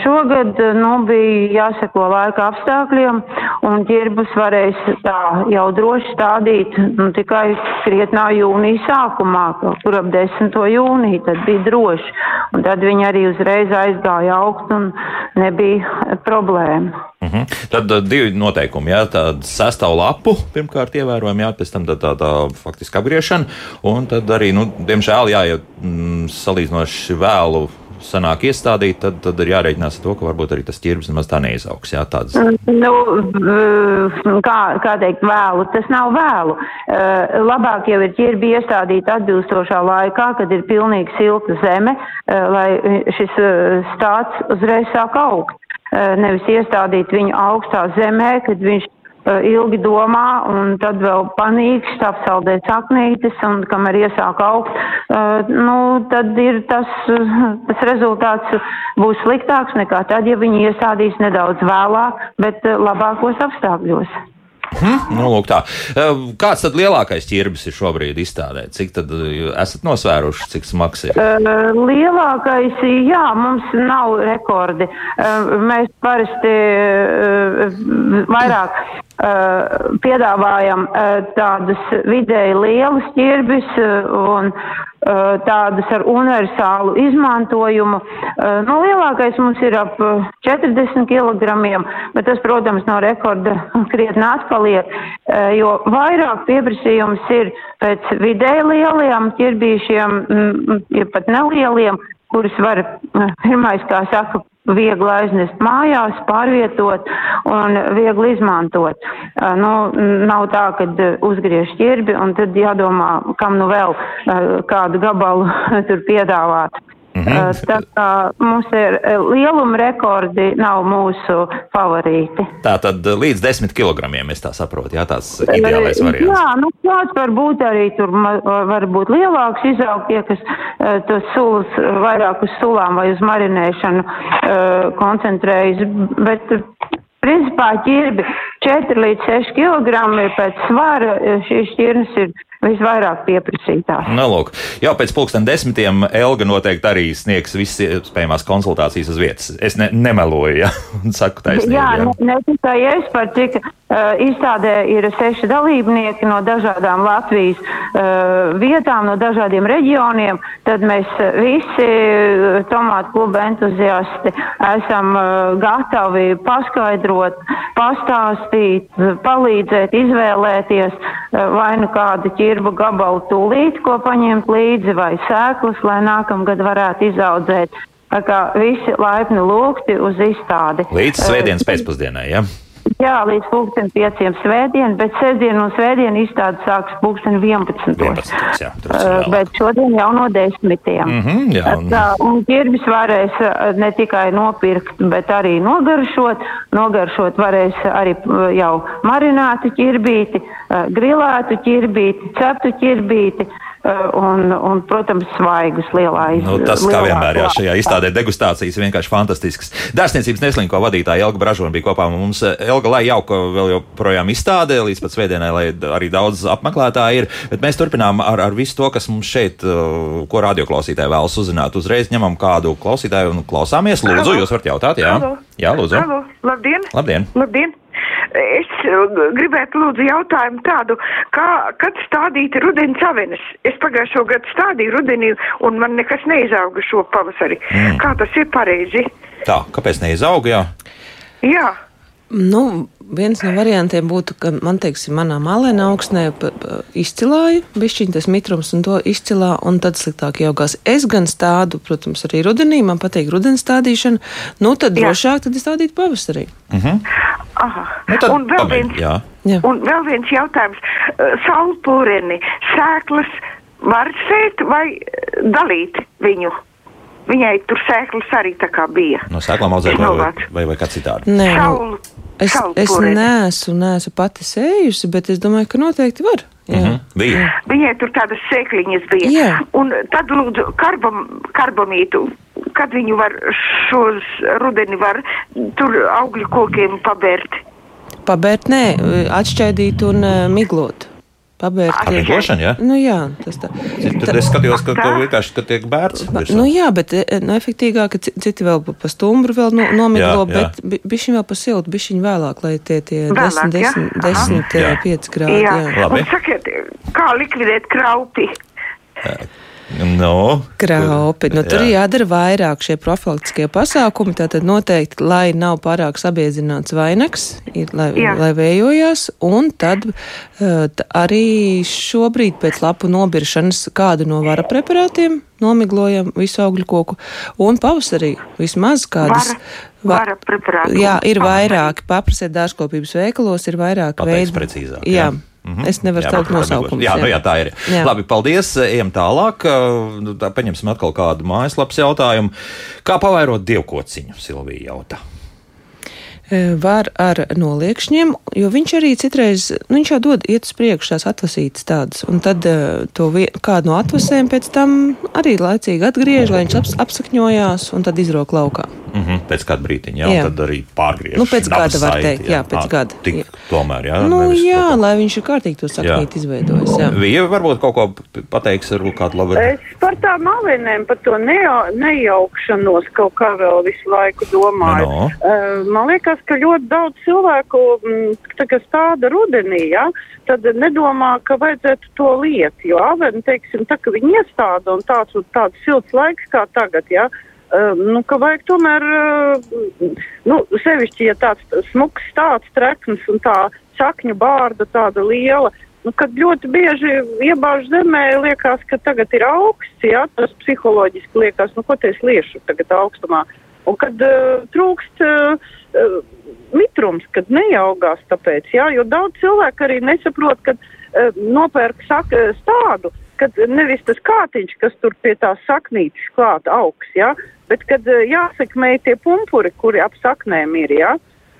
Speaker 9: Šogad, nu, bija jāseko laika apstākļiem, un ķirbus varēs tā jau droši stādīt, nu, tikai krietnā jūnija sākumā, kur ap 10. jūniju, tad bija droši. Un tad viņi arī uzreiz aizgāja augst un nebija problēma.
Speaker 1: Uh mhm. -huh. Tad uh, divi noteikumi. Jā, tāda sastāv lapu pirmkārt ievērojama, jā, pēc tam tā, tā, tā faktiski apgriešana, un tad arī, nu, diemžēl, jā, ja mm, salīdzinoši vēlu sanāk iestādīt, tad, tad ir jārēķinās ar to, ka varbūt arī tas ķirbis nemaz tā neizaugs. Jā, tāds.
Speaker 9: Mm, nu, kā, kā teikt, vēlu, tas nav vēlu. Uh, labāk jau ir ķirbi iestādīt atbilstošā laikā, kad ir pilnīgi silta zeme, uh, lai šis uh, stāsts uzreiz sāk augt. Nevis iestādīt viņu augstā zemē, kad viņš Eh, ilgi domā un tad vēl panīkst, apsaldē saknītes un kamēr iesāk augt, eh, nu, tad ir tas, tas rezultāts būs sliktāks nekā tad, ja viņi iestādīs nedaudz vēlāk, bet eh, labākos apstākļos.
Speaker 1: Hmm, nu, lūk, tā. Kāds tad lielākais ķirbis ir šobrīd izstādē? Cik tad esat nosvēruši, cik smags ir?
Speaker 9: Lielākais, jā, mums nav rekordi. Mēs parasti vairāk piedāvājam uh, tādus vidēji lielus ķirbis uh, un tādus ar universālu izmantojumu. Nu, lielākais mums ir ap 40 kg, bet tas, protams, no rekorda krietni atpaliek, jo vairāk pieprasījums ir pēc vidēji lieliem ķirbīšiem, mm, ja pat nelieliem, kurus var pirmais, kā saka, viegli aiznest mājās, pārvietot un viegli izmantot. Uh, nu, nav tā, ka uzgriež ķirbi un tad jādomā, kam nu vēl uh, kādu gabalu tur piedāvāt. Mhm. Tā kā mums ir lieluma rekordi, nav mūsu favorīti.
Speaker 1: Tā tad līdz 10 kg, es tā saprotu, jā, tāds ideālais variants.
Speaker 9: Jā, nu kāds var būt arī tur, var būt lielāks izaugt, tie, kas tos sulas vairāk uz sulām vai uz marinēšanu koncentrējas, bet Principā ķirbi 4 līdz 6 kg pēc svara šīs šķirnes ir visvairāk pieprasītās.
Speaker 1: Nu, lūk, jau pēc pulksten desmitiem Elga noteikti arī sniegs visas iespējamās konsultācijas uz vietas. Es ne, nemeloju, ja, saku taisnību.
Speaker 9: Jā, jā. Ne, tikai es, par cik uh, izstādē ir seši dalībnieki no dažādām Latvijas uh, vietām, no dažādiem reģioniem, tad mēs visi uh, tomātu kluba entuziasti esam uh, gatavi paskaidrot, pastāstīt, palīdzēt, izvēlēties uh, vai nu kādu ķirbi ķirbu gabalu tūlīt, ko paņemt līdzi, vai sēklas, lai nākamgad varētu izaudzēt. Tā kā visi laipni lūgti uz izstādi.
Speaker 1: Līdz svētdienas pēcpusdienai, ja?
Speaker 9: Jā, līdz pulksten pieciem svētdien, bet sestdien un svētdien izstāde sāks pulksten 11.
Speaker 1: 11 jā,
Speaker 9: uh, bet šodien jau no desmitiem.
Speaker 1: Mm -hmm, jā, un...
Speaker 9: Tā, un ķirbis varēs ne tikai nopirkt, bet arī nogaršot. Nogaršot varēs arī jau marinātu ķirbīti, grilētu ķirbīti, ceptu ķirbīti. Eh, un, un, protams, svaigus lielā
Speaker 1: izpētē. Nu, tas, kā vienmēr, jā, šajā izstādē degustācijas ir vienkārši fantastisks. Dārzniecības neslinko vadītāja Elga Bražona bija kopā mums. Elga, lai jauka vēl joprojām izstādē, līdz pat svētdienai, lai arī daudz apmeklētāji ir. Bet mēs turpinām ar, ar visu to, kas mums šeit, eh, ko radioklausītāji vēlas uzzināt. Uzreiz ņemam kādu klausītāju un klausāmies. Lūdzu, jūs varat jautāt, jā? Jā, lūdzu.
Speaker 10: Labdien!
Speaker 1: Labdien!
Speaker 10: Labdien. Es gribētu lūdzu jautājumu tādu, kā, kad stādīt rudens avenes. Es pagājušo gadu stādīju rudenī un man nekas neizauga šo pavasari. Mm. Kā tas ir pareizi?
Speaker 1: Tā, kāpēc neizauga? Jā.
Speaker 10: jā.
Speaker 2: Nu, viens no variantiem būtu, ka man, teiksim, manā malēnā augstnē izcilāja bišķiņ tas mitrums un to izcilā, un tad sliktāk jaugās. Es gan stādu, protams, arī rudenī, man patīk rudens stādīšana, nu tad jā. drošāk tad stādīt pavasarī.
Speaker 1: Uh -huh.
Speaker 10: Aha. Nu, un, vēl
Speaker 1: pamēģ,
Speaker 10: viens,
Speaker 1: jā.
Speaker 2: Jā.
Speaker 10: un vēl viens jautājums. Saulpūreni, sēklas var sēt vai dalīt viņu? Viņai tur sēklas arī tā kā bija.
Speaker 1: No sēklām audzēt vai, vai, vai, vai kā citādi?
Speaker 2: Nē, nu,
Speaker 10: Saulu,
Speaker 2: es, es neesmu, neesmu pati sējusi, bet es domāju, ka noteikti var. Jā.
Speaker 1: Mm -hmm. Bija.
Speaker 10: Viņai tur tādas sēkliņas bija.
Speaker 2: Jā.
Speaker 10: Un tad lūdzu karbam, karbamītu, kad viņu var šos rudeni var tur augļu kokiem pabērt.
Speaker 2: Pabērt, nē, atšķaidīt un uh, miglot.
Speaker 1: Ar miglošanu, jā?
Speaker 2: Nu jā, tas tā.
Speaker 1: Tad es skatījos, ka tu vienkārši ka tiek bērts.
Speaker 2: Nu jā, bet nu, efektīvāk, ka citi vēl pa stumbru vēl no, nomiglo, jā, jā. bet bišķiņ vēl pa siltu, bišķiņ vēlāk, lai tie tie
Speaker 10: Vēlāk,
Speaker 2: 10,
Speaker 10: jā?
Speaker 2: 10, 10 5 grādi.
Speaker 10: Jā,
Speaker 2: Jā.
Speaker 1: Labi.
Speaker 10: un sakiet, kā likvidēt kraupi?
Speaker 1: No.
Speaker 2: Kraupi. Nu, tur
Speaker 1: Jā.
Speaker 2: ir jādara vairāk šie profilaktiskie pasākumi. Tātad noteikti, lai nav pārāk sabiezināts vainags, ir, lai,
Speaker 10: Jā.
Speaker 2: lai vējojās. Un tad uh, t- arī šobrīd pēc lapu nobiršanas kādu no vara preparātiem nomiglojam visu augļu koku. Un pavasarī vismaz kādas.
Speaker 10: Vara- vara.
Speaker 2: Jā, ir vairāki. Paprasiet dārzkopības veikalos, ir vairāki veidi.
Speaker 1: precīzāk,
Speaker 2: Jā.
Speaker 1: Jā. Mhm.
Speaker 2: Es nevaru
Speaker 1: Jā,
Speaker 2: teikt nosaukumus.
Speaker 1: Jā, nu, jā, tā ir.
Speaker 2: Jā.
Speaker 1: Labi, paldies. Ejam tālāk. Uh, nu, Tā, paņemsim atkal kādu mājaslapas jautājumu. Kā pavairot dievkociņu, Silvija jautā.
Speaker 2: E, var ar noliekšņiem, jo viņš arī citreiz, nu, viņš jau dod iet uz priekšu tās atvasītas tādas, un tad e, to vie, kādu no atvasēm pēc tam arī laicīgi atgriež, lai viņš aps, apsakņojās un tad izrok laukā.
Speaker 1: Mm -hmm. Pēc kāda brīdiņa, jā,
Speaker 2: Jā.
Speaker 1: jā. tad arī pārgriež.
Speaker 2: Nu, pēc gada var teikt, jā, pēc
Speaker 1: Ā,
Speaker 2: gada.
Speaker 1: Tik
Speaker 2: Jā.
Speaker 1: tomēr, jā.
Speaker 2: Nu, jā,
Speaker 1: kaut ko-
Speaker 2: lai viņš ir kārtīgi to saknīt izveidojis. Jā.
Speaker 1: Vija varbūt kaut ko pateiks, varbūt kādu labu.
Speaker 3: Es par tām malēnēm, par to neo, nejaukšanos kaut kā vēl visu laiku domāju.
Speaker 1: No.
Speaker 3: Uh, man liekas, ka ļoti daudz cilvēku, mm, tā, kas tāda rudenī, ja, tad nedomā, ka vajadzētu to liet, jo aveni, teiksim, tā, ka viņi iestāda un tāds, un tāds silts laiks kā tagad, ja, uh, nu, ka vajag tomēr, nu, sevišķi, ja tāds smuks tāds trekns un tā sakņu bārda tāda liela, Nu, kad ļoti bieži iebāž zemē, liekas, ka tagad ir augsts, jā, tas psiholoģiski liekas, nu, ko te es liešu tagad augstumā. Un kad uh, trūkst uh, uh, mitrums, kad neaugās tāpēc, jā, jo daudz cilvēku arī nesaprot, kad uh, nopērk saka, stādu, kad nevis tas kātiņš, kas tur pie tās saknītes klāt augs, jā, bet kad uh, jāsekmē tie pumpuri, kuri ap saknēm ir, jā,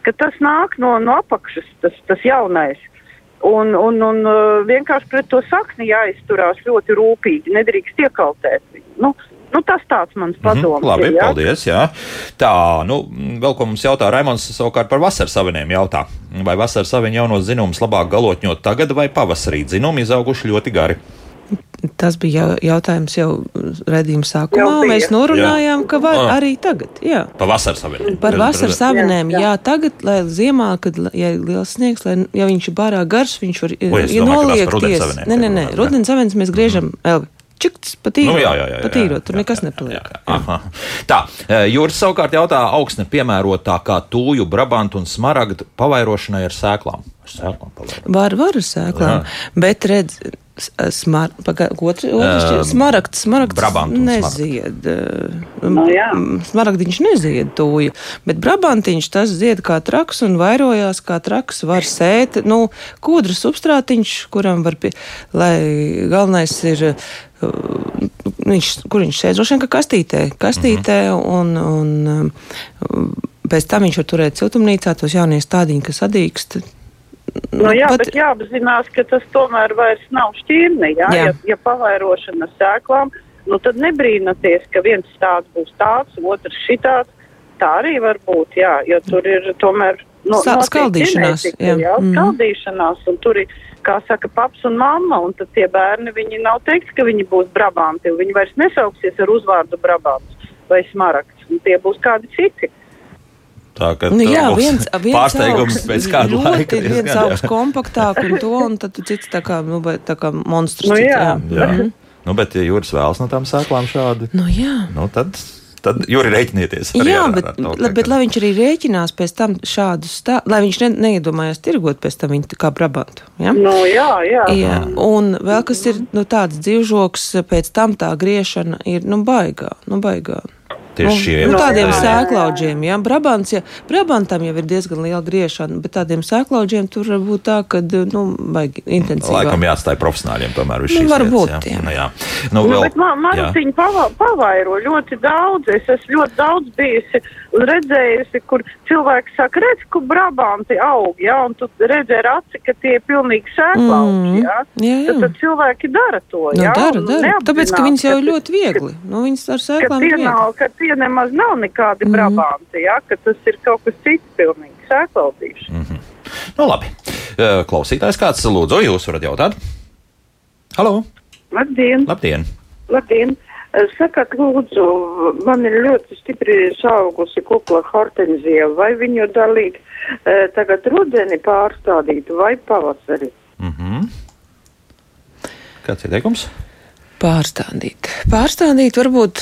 Speaker 3: ka tas nāk no, no apakšas, tas, tas jaunais. Un, un, un uh, vienkārši pret to sakni jāizturās ļoti rūpīgi, nedrīkst iekaltēt. Nu, Nu, tas tāds mans padoms.
Speaker 1: Mm labi,
Speaker 3: ir, jā.
Speaker 1: paldies. Jā. Tā, nu, vēl ko mums jautā Raimons savukārt par vasaras saviniem jautā. Vai vasaras saviņu jaunos zinumus labāk galotņot tagad vai pavasarī? Zinumi izauguši ļoti gari.
Speaker 2: Tas bija jautājums jau redzījuma sākumā.
Speaker 3: Jau.
Speaker 2: Mēs norunājām,
Speaker 1: Jā.
Speaker 2: ka var
Speaker 1: Ah.
Speaker 2: arī tagad. Jā.
Speaker 1: Par vasaras saviniem.
Speaker 2: Par vasaras avinēm, jā,
Speaker 3: Jā,
Speaker 2: jā, tagad, lai ziemā, kad ja ir liels sniegs, lai, ja viņš ir pārāk gars, viņš var
Speaker 1: O, es domāju, ka tās par rudens
Speaker 2: ienoliekties.
Speaker 1: avinēm
Speaker 2: Nē, nē, nē, rudens avins mēs griežam, Elvi, čikts, patīrot,
Speaker 1: Nu, jā, jā, jā,
Speaker 2: patīrot, tur
Speaker 1: jā,
Speaker 2: nekas nepaliek.
Speaker 1: jā, jā. Tā, e, Jūras savukārt jautā, augsne piemērotākā tūju, brabantu un smaragdu pavairošanai ar sēklām. Ar sēklām pavairot.
Speaker 2: Var, var ar sēklām,
Speaker 1: Jā.
Speaker 2: bet redz, smar, paga, otrs, otrs
Speaker 1: Ēm,
Speaker 2: smaragds, smaragds nezied.
Speaker 3: Nu, jā.
Speaker 2: Mm, Smaragdiņš nezied tūju, bet brabantiņš tas zied kā traks un vairojās kā traks var sēt, nu, kodra substrātiņš, kuram var, pie, lai galvenais ir, uh, viņš, kur viņš sēž, droši vien, ka kastītē, kastītē un, un um, pēc tam viņš var turēt siltumnīcā tos jaunie stādiņi, kas adīkst.
Speaker 3: Nu, jā,
Speaker 2: pat-
Speaker 3: bet jāapzinās, ka tas tomēr vairs nav šķirne. Jā?
Speaker 2: Jā.
Speaker 3: Ja, ja pavairošana sēklām, nu tad nebrīnaties, ka viens tāds būs tāds, otrs šitāds. Tā arī var būt, jā, jo tur ir tomēr nu,
Speaker 2: Sa-
Speaker 3: notiek
Speaker 2: skaldīšanās,
Speaker 3: ģenētika,
Speaker 2: jā.
Speaker 3: jā,
Speaker 2: Mhm.
Speaker 3: skaldīšanās, un tur ir, kā saka, paps un mamma, un tad tie bērni, viņi nav teiks, ka viņi būs brabanti, viņi vairs nesauksies ar uzvārdu brabants vai smaragds, un tie būs kādi citi.
Speaker 1: Tā kā
Speaker 2: Nu, jā, viens, viens
Speaker 1: pārsteigums
Speaker 2: augs
Speaker 1: pēc kāda
Speaker 2: ļoti,
Speaker 1: laika.
Speaker 2: Viens
Speaker 1: diezgan, jā.
Speaker 2: augs kompaktāk un to, un tad cits tā kā, nu, vai tā kā monstrs.
Speaker 3: Nu,
Speaker 2: cits,
Speaker 3: jā.
Speaker 1: Jā. Nu, bet, ja jūras vēlas no tām sēklām šādi,
Speaker 2: Nu, jā.
Speaker 1: nu, tad, tad jūri rēķinieties.
Speaker 2: Jā,
Speaker 1: ar-
Speaker 2: bet,
Speaker 1: ar to, ka-
Speaker 2: bet lai viņš arī rēķinās pēc tam šādus stāstus, lai viņš ne, neiedomājās tirgot pēc tam viņu tā kā brabantu. Ja?
Speaker 3: Nu, jā, jā.
Speaker 2: Jā, un vēl kas ir nu, tāds dzīvžoks, pēc tam tā griešana ir nu, baigā. Nu, baigā.
Speaker 1: Tieši šie
Speaker 2: nu,
Speaker 1: ir
Speaker 2: tādiem
Speaker 3: jā, jā.
Speaker 2: sēklaudžiem, ja Brabants, ja Brabantam jau ir diezgan liela griešana, bet tādiem sēklaudžiem tur var būt tā, ka, nu, baigi intensīvi.
Speaker 1: Laikam jāatstāj profesionāļiem tomēr viss
Speaker 2: Nu,
Speaker 1: šīs
Speaker 2: varbūt,
Speaker 1: lietas,
Speaker 2: jā.
Speaker 1: Nu, jā. Nu,
Speaker 3: Nu,
Speaker 1: vēl,
Speaker 3: bet man, man
Speaker 1: jā.
Speaker 3: viņa pava, pavairo ļoti daudz. Es esmu ļoti daudz bijusi un redzējusi, kur cilvēki saka, redz, kur brabanti aug, ja, un tu redzi ar aci, ka tie ir pilnīgi sēklauši,
Speaker 2: Mm,
Speaker 3: ja.
Speaker 2: jā, jā.
Speaker 3: Tad, tad cilvēki dara to,
Speaker 2: Nu,
Speaker 3: ja.
Speaker 2: dara, dara. Tāpēc, ka viņas jau ir
Speaker 3: ka-
Speaker 2: ļoti viegli. Nu, viņas ar
Speaker 3: Ka
Speaker 2: sēklām ir viegli.
Speaker 3: nav, ka tie nemaz nav nekādi mm. brabanti, ja, ka tas ir kaut kas cits pilnīgi sēklaudīšana.
Speaker 1: Mm. Nu, labi. Klausītājs kāds lūdzu, jūs varat jautāt? Halo!
Speaker 10: Labdien!
Speaker 1: Labdien!
Speaker 10: Labdien! Sakat, lūdzu, man ir ļoti stipri saugusi kukla hortenzija. Vai viņu dalīt e, tagad rudeni pārstādīt vai pavasari?
Speaker 1: Mhm. Kāds ir teikums?
Speaker 2: Pārstādīt. Pārstādīt varbūt,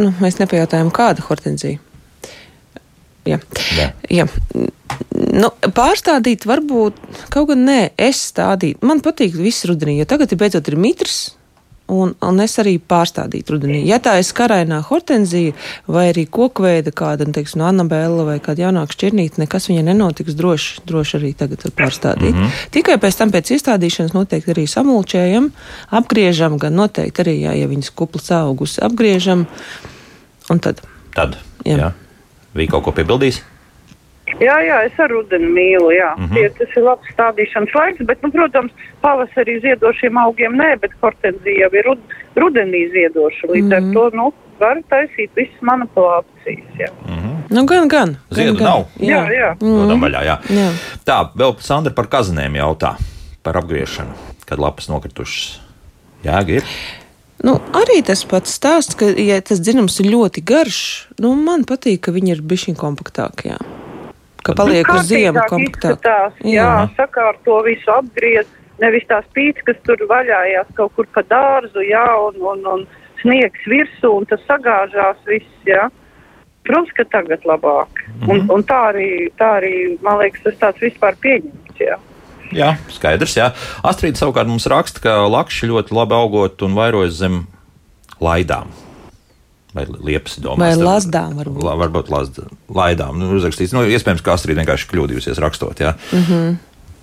Speaker 2: nu, mēs nepajautājām, kāda hortenzija. Jā.
Speaker 1: Jā.
Speaker 2: Jā. Nu, pārstādīt varbūt, kaut gan nē, es stādītu. Man patīk viss rudenī, jo tagad ir beidzot ir mitrs. Un, un es arī pārstādītu rudenī. Ja tā ir skarainā hortenzija vai arī kokveida kāda, nu, teiksim, no Anabela vai kāda jaunāka šķirnīte, nekas viņai nenotiks droši, droši arī tagad var pārstādīt. Mm -hmm. Tikai pēc tam pēc iestādīšanas noteikti arī samulčējam, apgriežam, gan noteikti arī, jā, ja viņas kuplas augus apgriežam. Un tad,
Speaker 1: Tad.
Speaker 2: Jā.
Speaker 1: Jā. Bija kaut ko piebildījis?
Speaker 3: Jā, jā, es ar rudeni mīlu, jā. Mm
Speaker 1: Mhm.
Speaker 3: -hmm. Tie, tas ir labs stādīšanas laiks, bet, nu, protams, pavasarī ziedošiem augiem nē, bet hortenzija jau ir rud, rudenī ziedoša. Līdz mm -hmm.
Speaker 2: Mhm.
Speaker 3: ar to, nu, var taisīt visas manipulācijas, jā.
Speaker 2: nu, gan, gan. gan,
Speaker 1: Ziedu
Speaker 2: gan.
Speaker 1: nav.
Speaker 3: Jā, jā.
Speaker 1: Dodam vaļā, jā.
Speaker 2: Jā.
Speaker 1: Tā, vēl Sandra par kazinēm jautā. Par apgriešanu, kad lapas nokritušas. Jēga ir.
Speaker 2: Nu, arī tas pats stāsts, ka, ja tas dzinums ir ļoti garš, nu, man patīk, ka viņi ir bišķiņ kompaktāki. Jā. Ka paliek uz ziemu kompaktāk.
Speaker 3: izskatās, Jā, sakārto visu apgriezt, nevis tās pīts, kas tur vaļājās kaut kur pa dārzu, jā, un, un, un sniegs virsū, un tas sagāžās viss, jā. Protams, ka tagad labāk. Mm -hmm. un, un tā arī, tā arī, man liekas, tas tāds vispār pieņemts, jā.
Speaker 1: Jā, skaidrs. Jā. Astrīda savukārt mums raksta, ka lakši ļoti labi augot un vairojas zem laidām. Vai liepas domās?
Speaker 2: Vai lazdām varbūt.
Speaker 1: La, varbūt lazd, laidām. Nu, uzrakstīts, nu, iespējams, ka Astrīda vienkārši kļūdījusies rakstot. Jā. Mm -hmm.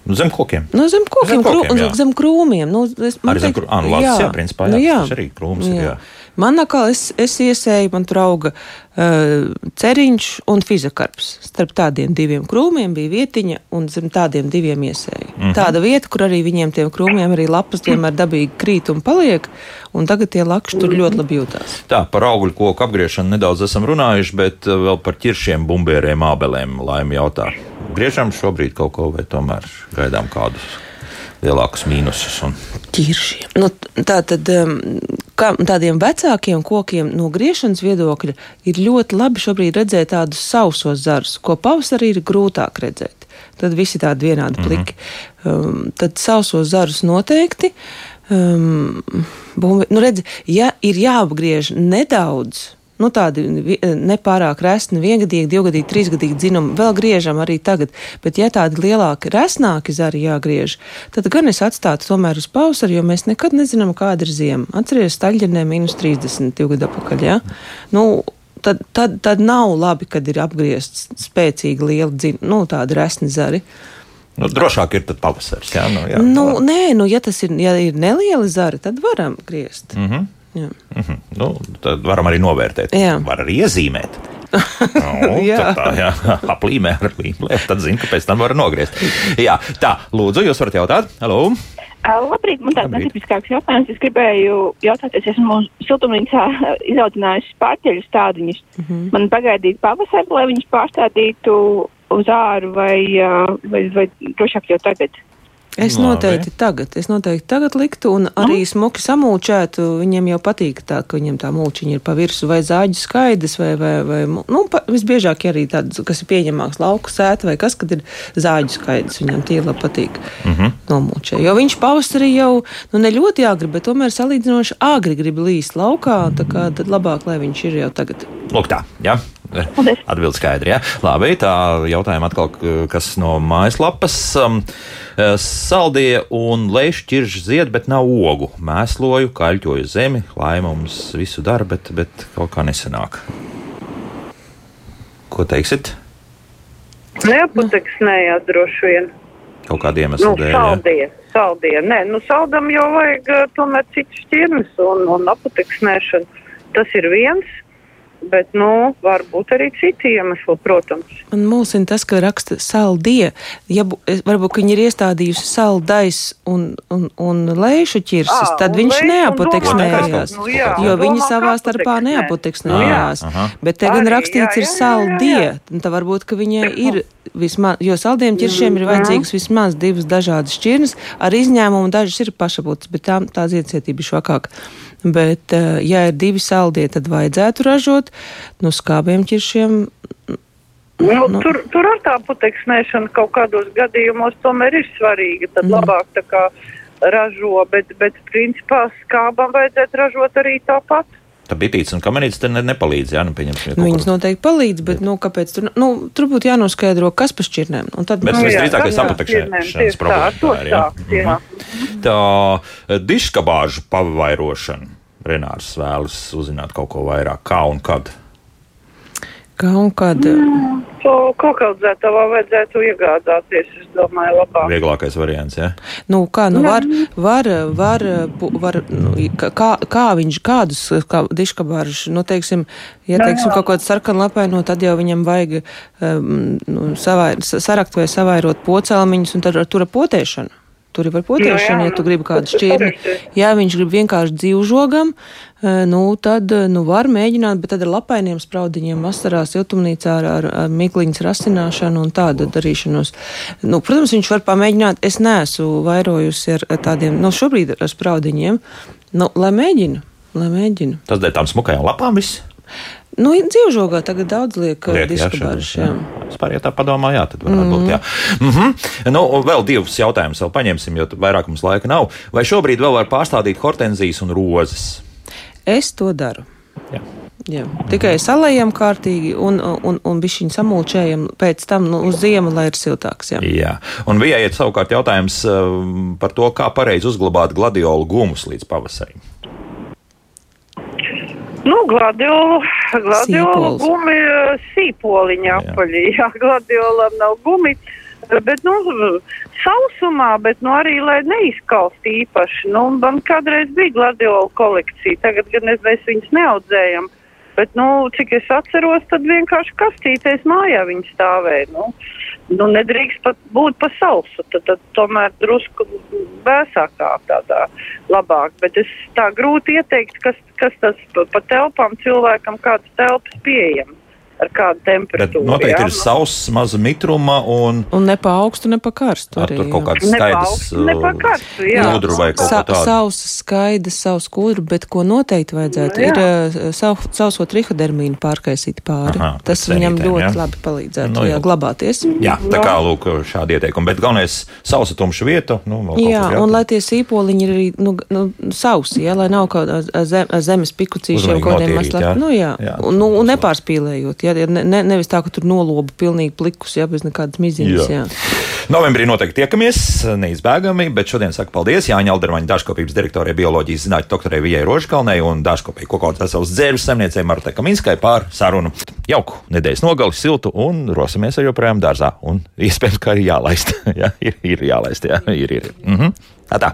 Speaker 1: nu, zem kokiem.
Speaker 2: Nu, zem kokiem,
Speaker 1: Zem kokiem,
Speaker 2: krū,
Speaker 1: jā.
Speaker 2: zem krūmiem. Nu, es,
Speaker 1: Arī zem
Speaker 2: teikt,
Speaker 1: krū- ā, nu, lazdas, jā, principā, jā, tas ir arī krūms ir, jā.
Speaker 2: Man atkal es, es iesēju, man tur auga uh, ceriņš un fizakarps. Starp tādiem diviem krūmiem bija vietiņa, un zem tādiem diviem iesēju. Mm -hmm. Tāda vieta, kur arī viņiem tiem krūmiem arī lapas vienmēr dabīgi krīt un paliek, un tagad tie lakši tur ļoti labi jūtās.
Speaker 1: Tā, par augļu koku apgriešanu nedaudz esam runājuši, bet uh, vēl par ķiršiem, bumbieriem, ābelēm laimi jautā. Griežam šobrīd kaut ko, vai tomēr gaidām kādus? Lielākus mīnusus. Un...
Speaker 2: Ķiršiem. Nu, tā tad um, kā, tādiem vecākiem kokiem no griešanas viedokļa ir ļoti labi šobrīd redzēt tādus sausos zarus, ko pavasarī ir grūtāk redzēt. Tad visi tādi vienādi mhm. pliki. Mm -hmm. um, tad sausos zarus noteikti. Um, bumbi, nu redzi, ja ir jāapgriež nedaudz, nu, tādi nepārāk resni, viengadīgi, divgadīgi, trīsgadīgi dzinumi, vēl griežam arī tagad. Bet, ja tādi lielāki, resnāki zari jāgriež, tad gan es atstātu tomēr uz pavasari, jo mēs nekad nezinām, kāda ir ziema. Atcerieties, Staļģernē mīnus 30 divu gadu atpakaļ. Ja? Nu, tad, tad, tad nav labi, kad ir apgriezts spēcīgi lieli dzini, nu, tādi resni zari.
Speaker 1: Nu, drošāk ir pavasaris. Jā, nu, jā,
Speaker 2: nu, nē, nu, ja tas ir, ja ir nelieli zari, tad varam griezt. Mm -hmm.
Speaker 1: Jā. Mm -hmm. nu, tad varam arī novērtēt. Jā. Var arī iezīmēt. nu, jā. Tā jā, aplīmē ar līmēm. Tad zinu, ka pēc tam var nogriezt. Jā, tā, lūdzu, jūs varat jautāt? Halo!
Speaker 11: Labrīt, man tāds netipiskāks jautājums. Es gribēju jautāt, es esmu siltumnīcā izaudzinājusi pārķeļu stādiņus. Mm -hmm. Man pagaidīt pavasari, lai viņus pārstādītu uz āru vai, vai, vai drošāk jau tagad?
Speaker 2: Es Labi. noteikti tagad, es noteikti tagad liktu, un arī nu? smuki samulčētu. Viņiem jau patīk tā, ka viņiem tā mulčiņa ir pa virsmu, vai zāģi skaidrs, vai, vai, vai nu, pa, visbiežāk arī tāds, kas ir pieņemāks lauku sēta, vai kas, kad ir zāģi skaidrs, viņam tie labi patīk mm -hmm. nomulčē. Jo viņš pavasarī jau, nu ne ļoti agri, bet tomēr salīdzinoši agri grib līst laukā, tā kā tad labāk, lai viņš ir jau tagad.
Speaker 1: Lūk tā, jā. Ja? Atbildi skaidri. Ja? Labi, tā jautājuma atkal, kas no mājaslapas. Um, eh, saldie un lejuši ķirži zied, bet nav ogu. Mēsloju, kaļķoju zemi, lai mums visu dara, bet, bet kaut kā nesanāk. Ko teiksit?
Speaker 3: Neapateksnējās droši vien.
Speaker 1: Kaut kādiem iemesliem
Speaker 3: nu, dēļ. Saldie, saldie. Nē, nu saldam jau vajag uh, tomēr citus ķirnes un, un apateksnēšanu. Tas ir viens. Bet, nu, var būt arī citi iemesli, protams.
Speaker 2: Man mulsina tas, ka raksta saldie. Ja, varbūt viņi ir iestādījusi saldais un, un, un lēšu ķirsis, tad viņš neapoteksnējās. Nu, jā, jo viņi savā starpā neapoteksnējās. Nu, Bet te gan rakstīts jā, jā, ir saldie. Tā varbūt, ka viņai ir vismaz, jo saldiem ķiršiem ir vajadzīgas vismaz divas dažādas šķirnes, ar izņēmumu dažas ir pašapotas, bet tā, tā ziedcietība ir švakāka. Bet, eh, ja ir divi saldie, tad vajadzētu ražot no skābiem ķiršiem.
Speaker 3: Nu, nu. Tur, tur ar tā puteksnēšana kaut kādos gadījumos tomēr ir svarīga. Tad mm. labāk tā kā ražo, bet, bet principā skābam vajadzētu ražot arī tāpat
Speaker 1: tā bitītes un kamerītes te ne, nepalīdz. Jā, nu,
Speaker 2: ja nu, viņas noteikti palīdz, bet, nu, kāpēc tur, nu, tur būtu jānoskaidro, kas pa šķirnēm. Un tad,
Speaker 1: bet nu, visdrīzāk, ka sapatekšanas problēma. Tā eh, diškabāžu pavairošana. Renārs vēlas uzzināt kaut ko vairāk, kā un kad.
Speaker 2: Kā un kad? Mm,
Speaker 3: to kokaudzētavā vajadzētu iegādāties, es domāju, labāk.
Speaker 1: Vieglākais variants, jā?
Speaker 2: Ja? Nu, kā, nu var, var, var, var nu, kā, kā viņš, kādus, kā diškabārus, nu, teiksim, ja, teiksim, kaut kādu sarkanu lapaino, tad jau viņam vajag um, nu, savai, sarakt vai savairot pocēlmiņus un tad ar tura potēšanu. Tur ir par potēšanu, ja tu gribi kādu šķirni. Ja viņš grib vienkārši dzīvžogam, eh, nu, tad eh, nu, var mēģināt, bet tad ar lapainiem spraudiņiem vasarā siltumnīcā ar, ar, ar mikliņas rasināšanu un tādu darīšanos. Nu, protams, viņš var pamēģināt. Es neesmu vairojusi ar, ar tādiem, nu, šobrīd ar spraudiņiem. Nu, lai mēģinu, lai mēģinu.
Speaker 1: Tas dēļ tām smukajām lapām viss?
Speaker 2: Nu, dzīvžogā tagad daudz liek, liek diskabārus. Jā,
Speaker 1: jā. Vispār, ja tā padomā, jā, tad varētu mm. būt, jā. Mm -hmm. Nu, vēl divus jautājumus vēl paņemsim, jo vairāk mums laika nav. Vai šobrīd vēl var pārstādīt hortenzijas un rozes?
Speaker 2: Es to daru. Jā. Jā. Tikai salējam kārtīgi un, un, un bišķiņu samulčējam pēc tam nu, uz ziemu, lai ir siltāks. Jā.
Speaker 1: jā. Un vijai ir savukārt jautājums uh, par to, kā pareizi uzglabāt gladiolu gumus līdz pavasarim.
Speaker 3: Nu, gladiola, gladiola gumi, sīpoliņa apaļī. Jā, gladiolam nav gumi. Bet, nu, sausumā, bet nu, arī, lai neizkalst īpaši. Nu, man kādreiz bija gladiola kolekcija, tagad gan mēs viņus neaudzējam. Bet, nu, cik es atceros, tad vienkārši kastīties mājā viņi stāvēja. Nu, nu, nedrīkst pat būt pa sausu, tad, tad tomēr drusku vēsākā tādā labāk. Bet es tā grūti ieteikt, kas, kas tas pa, pa telpām cilvēkam kādas telpas pieejams ar kādu temperatūru.
Speaker 1: Bet noteikti jā, ir sauss, maza mitruma un.
Speaker 2: Un ne pa augstu, ne pa karstu.
Speaker 1: Arī, tur kaut kāds skaidrs.
Speaker 3: Ne pa karstu, jā.
Speaker 1: Kūdru vai kaut
Speaker 2: Sa
Speaker 1: kā tādu.
Speaker 2: Sausa, skaidrs, savs kūdru, bet ko noteikti vajadzētu,
Speaker 3: Jā.
Speaker 2: ir uh, sau, sauso trihodermīnu pārkaisīt pāri.
Speaker 1: Aha,
Speaker 2: Tas viņam
Speaker 1: cenītēm,
Speaker 2: ļoti
Speaker 1: jā.
Speaker 2: labi palīdzētu,
Speaker 1: Nu,
Speaker 2: nu,
Speaker 1: jā.
Speaker 2: jā, glabāties.
Speaker 1: Jā, tā kā lūk, šādi ieteikumi. Bet galvenais - sausa tumša vieta. Nu,
Speaker 2: Jā, un lai tie sīpoliņi ir arī nu, nu, sausi, ja, lai nav kaut kāda zem, zemes pikucīšiem, kaut kādiem
Speaker 1: jā.
Speaker 2: maslām. Nu, jā,
Speaker 1: Jā.
Speaker 2: un, nu, un nepārspīlējot, ja, ja ne, ne, nevis tā, ka tur noloba pilnīgi plikus, ja, bez nekādas miziņas.
Speaker 1: Jā.
Speaker 2: Jā.
Speaker 1: Novembrī noteikti tiekamies, neizbēgami, bet šodien saku paldies Jāņa Aldermaņa dārzkopības direktorai bioloģijas zinātņu doktorai Vijai Rožkalnei un dārzkopēji kokautas veselas dzērus saimniecei Martai Kaminskai pār sarunu. Jauku nedēļas nogali, siltu un rosimies ar joprojām dārzā. Un iespējams, ka arī jālaist. jā, ir, ir jālaist, jā, ir, ir. Mhm. Tā tā.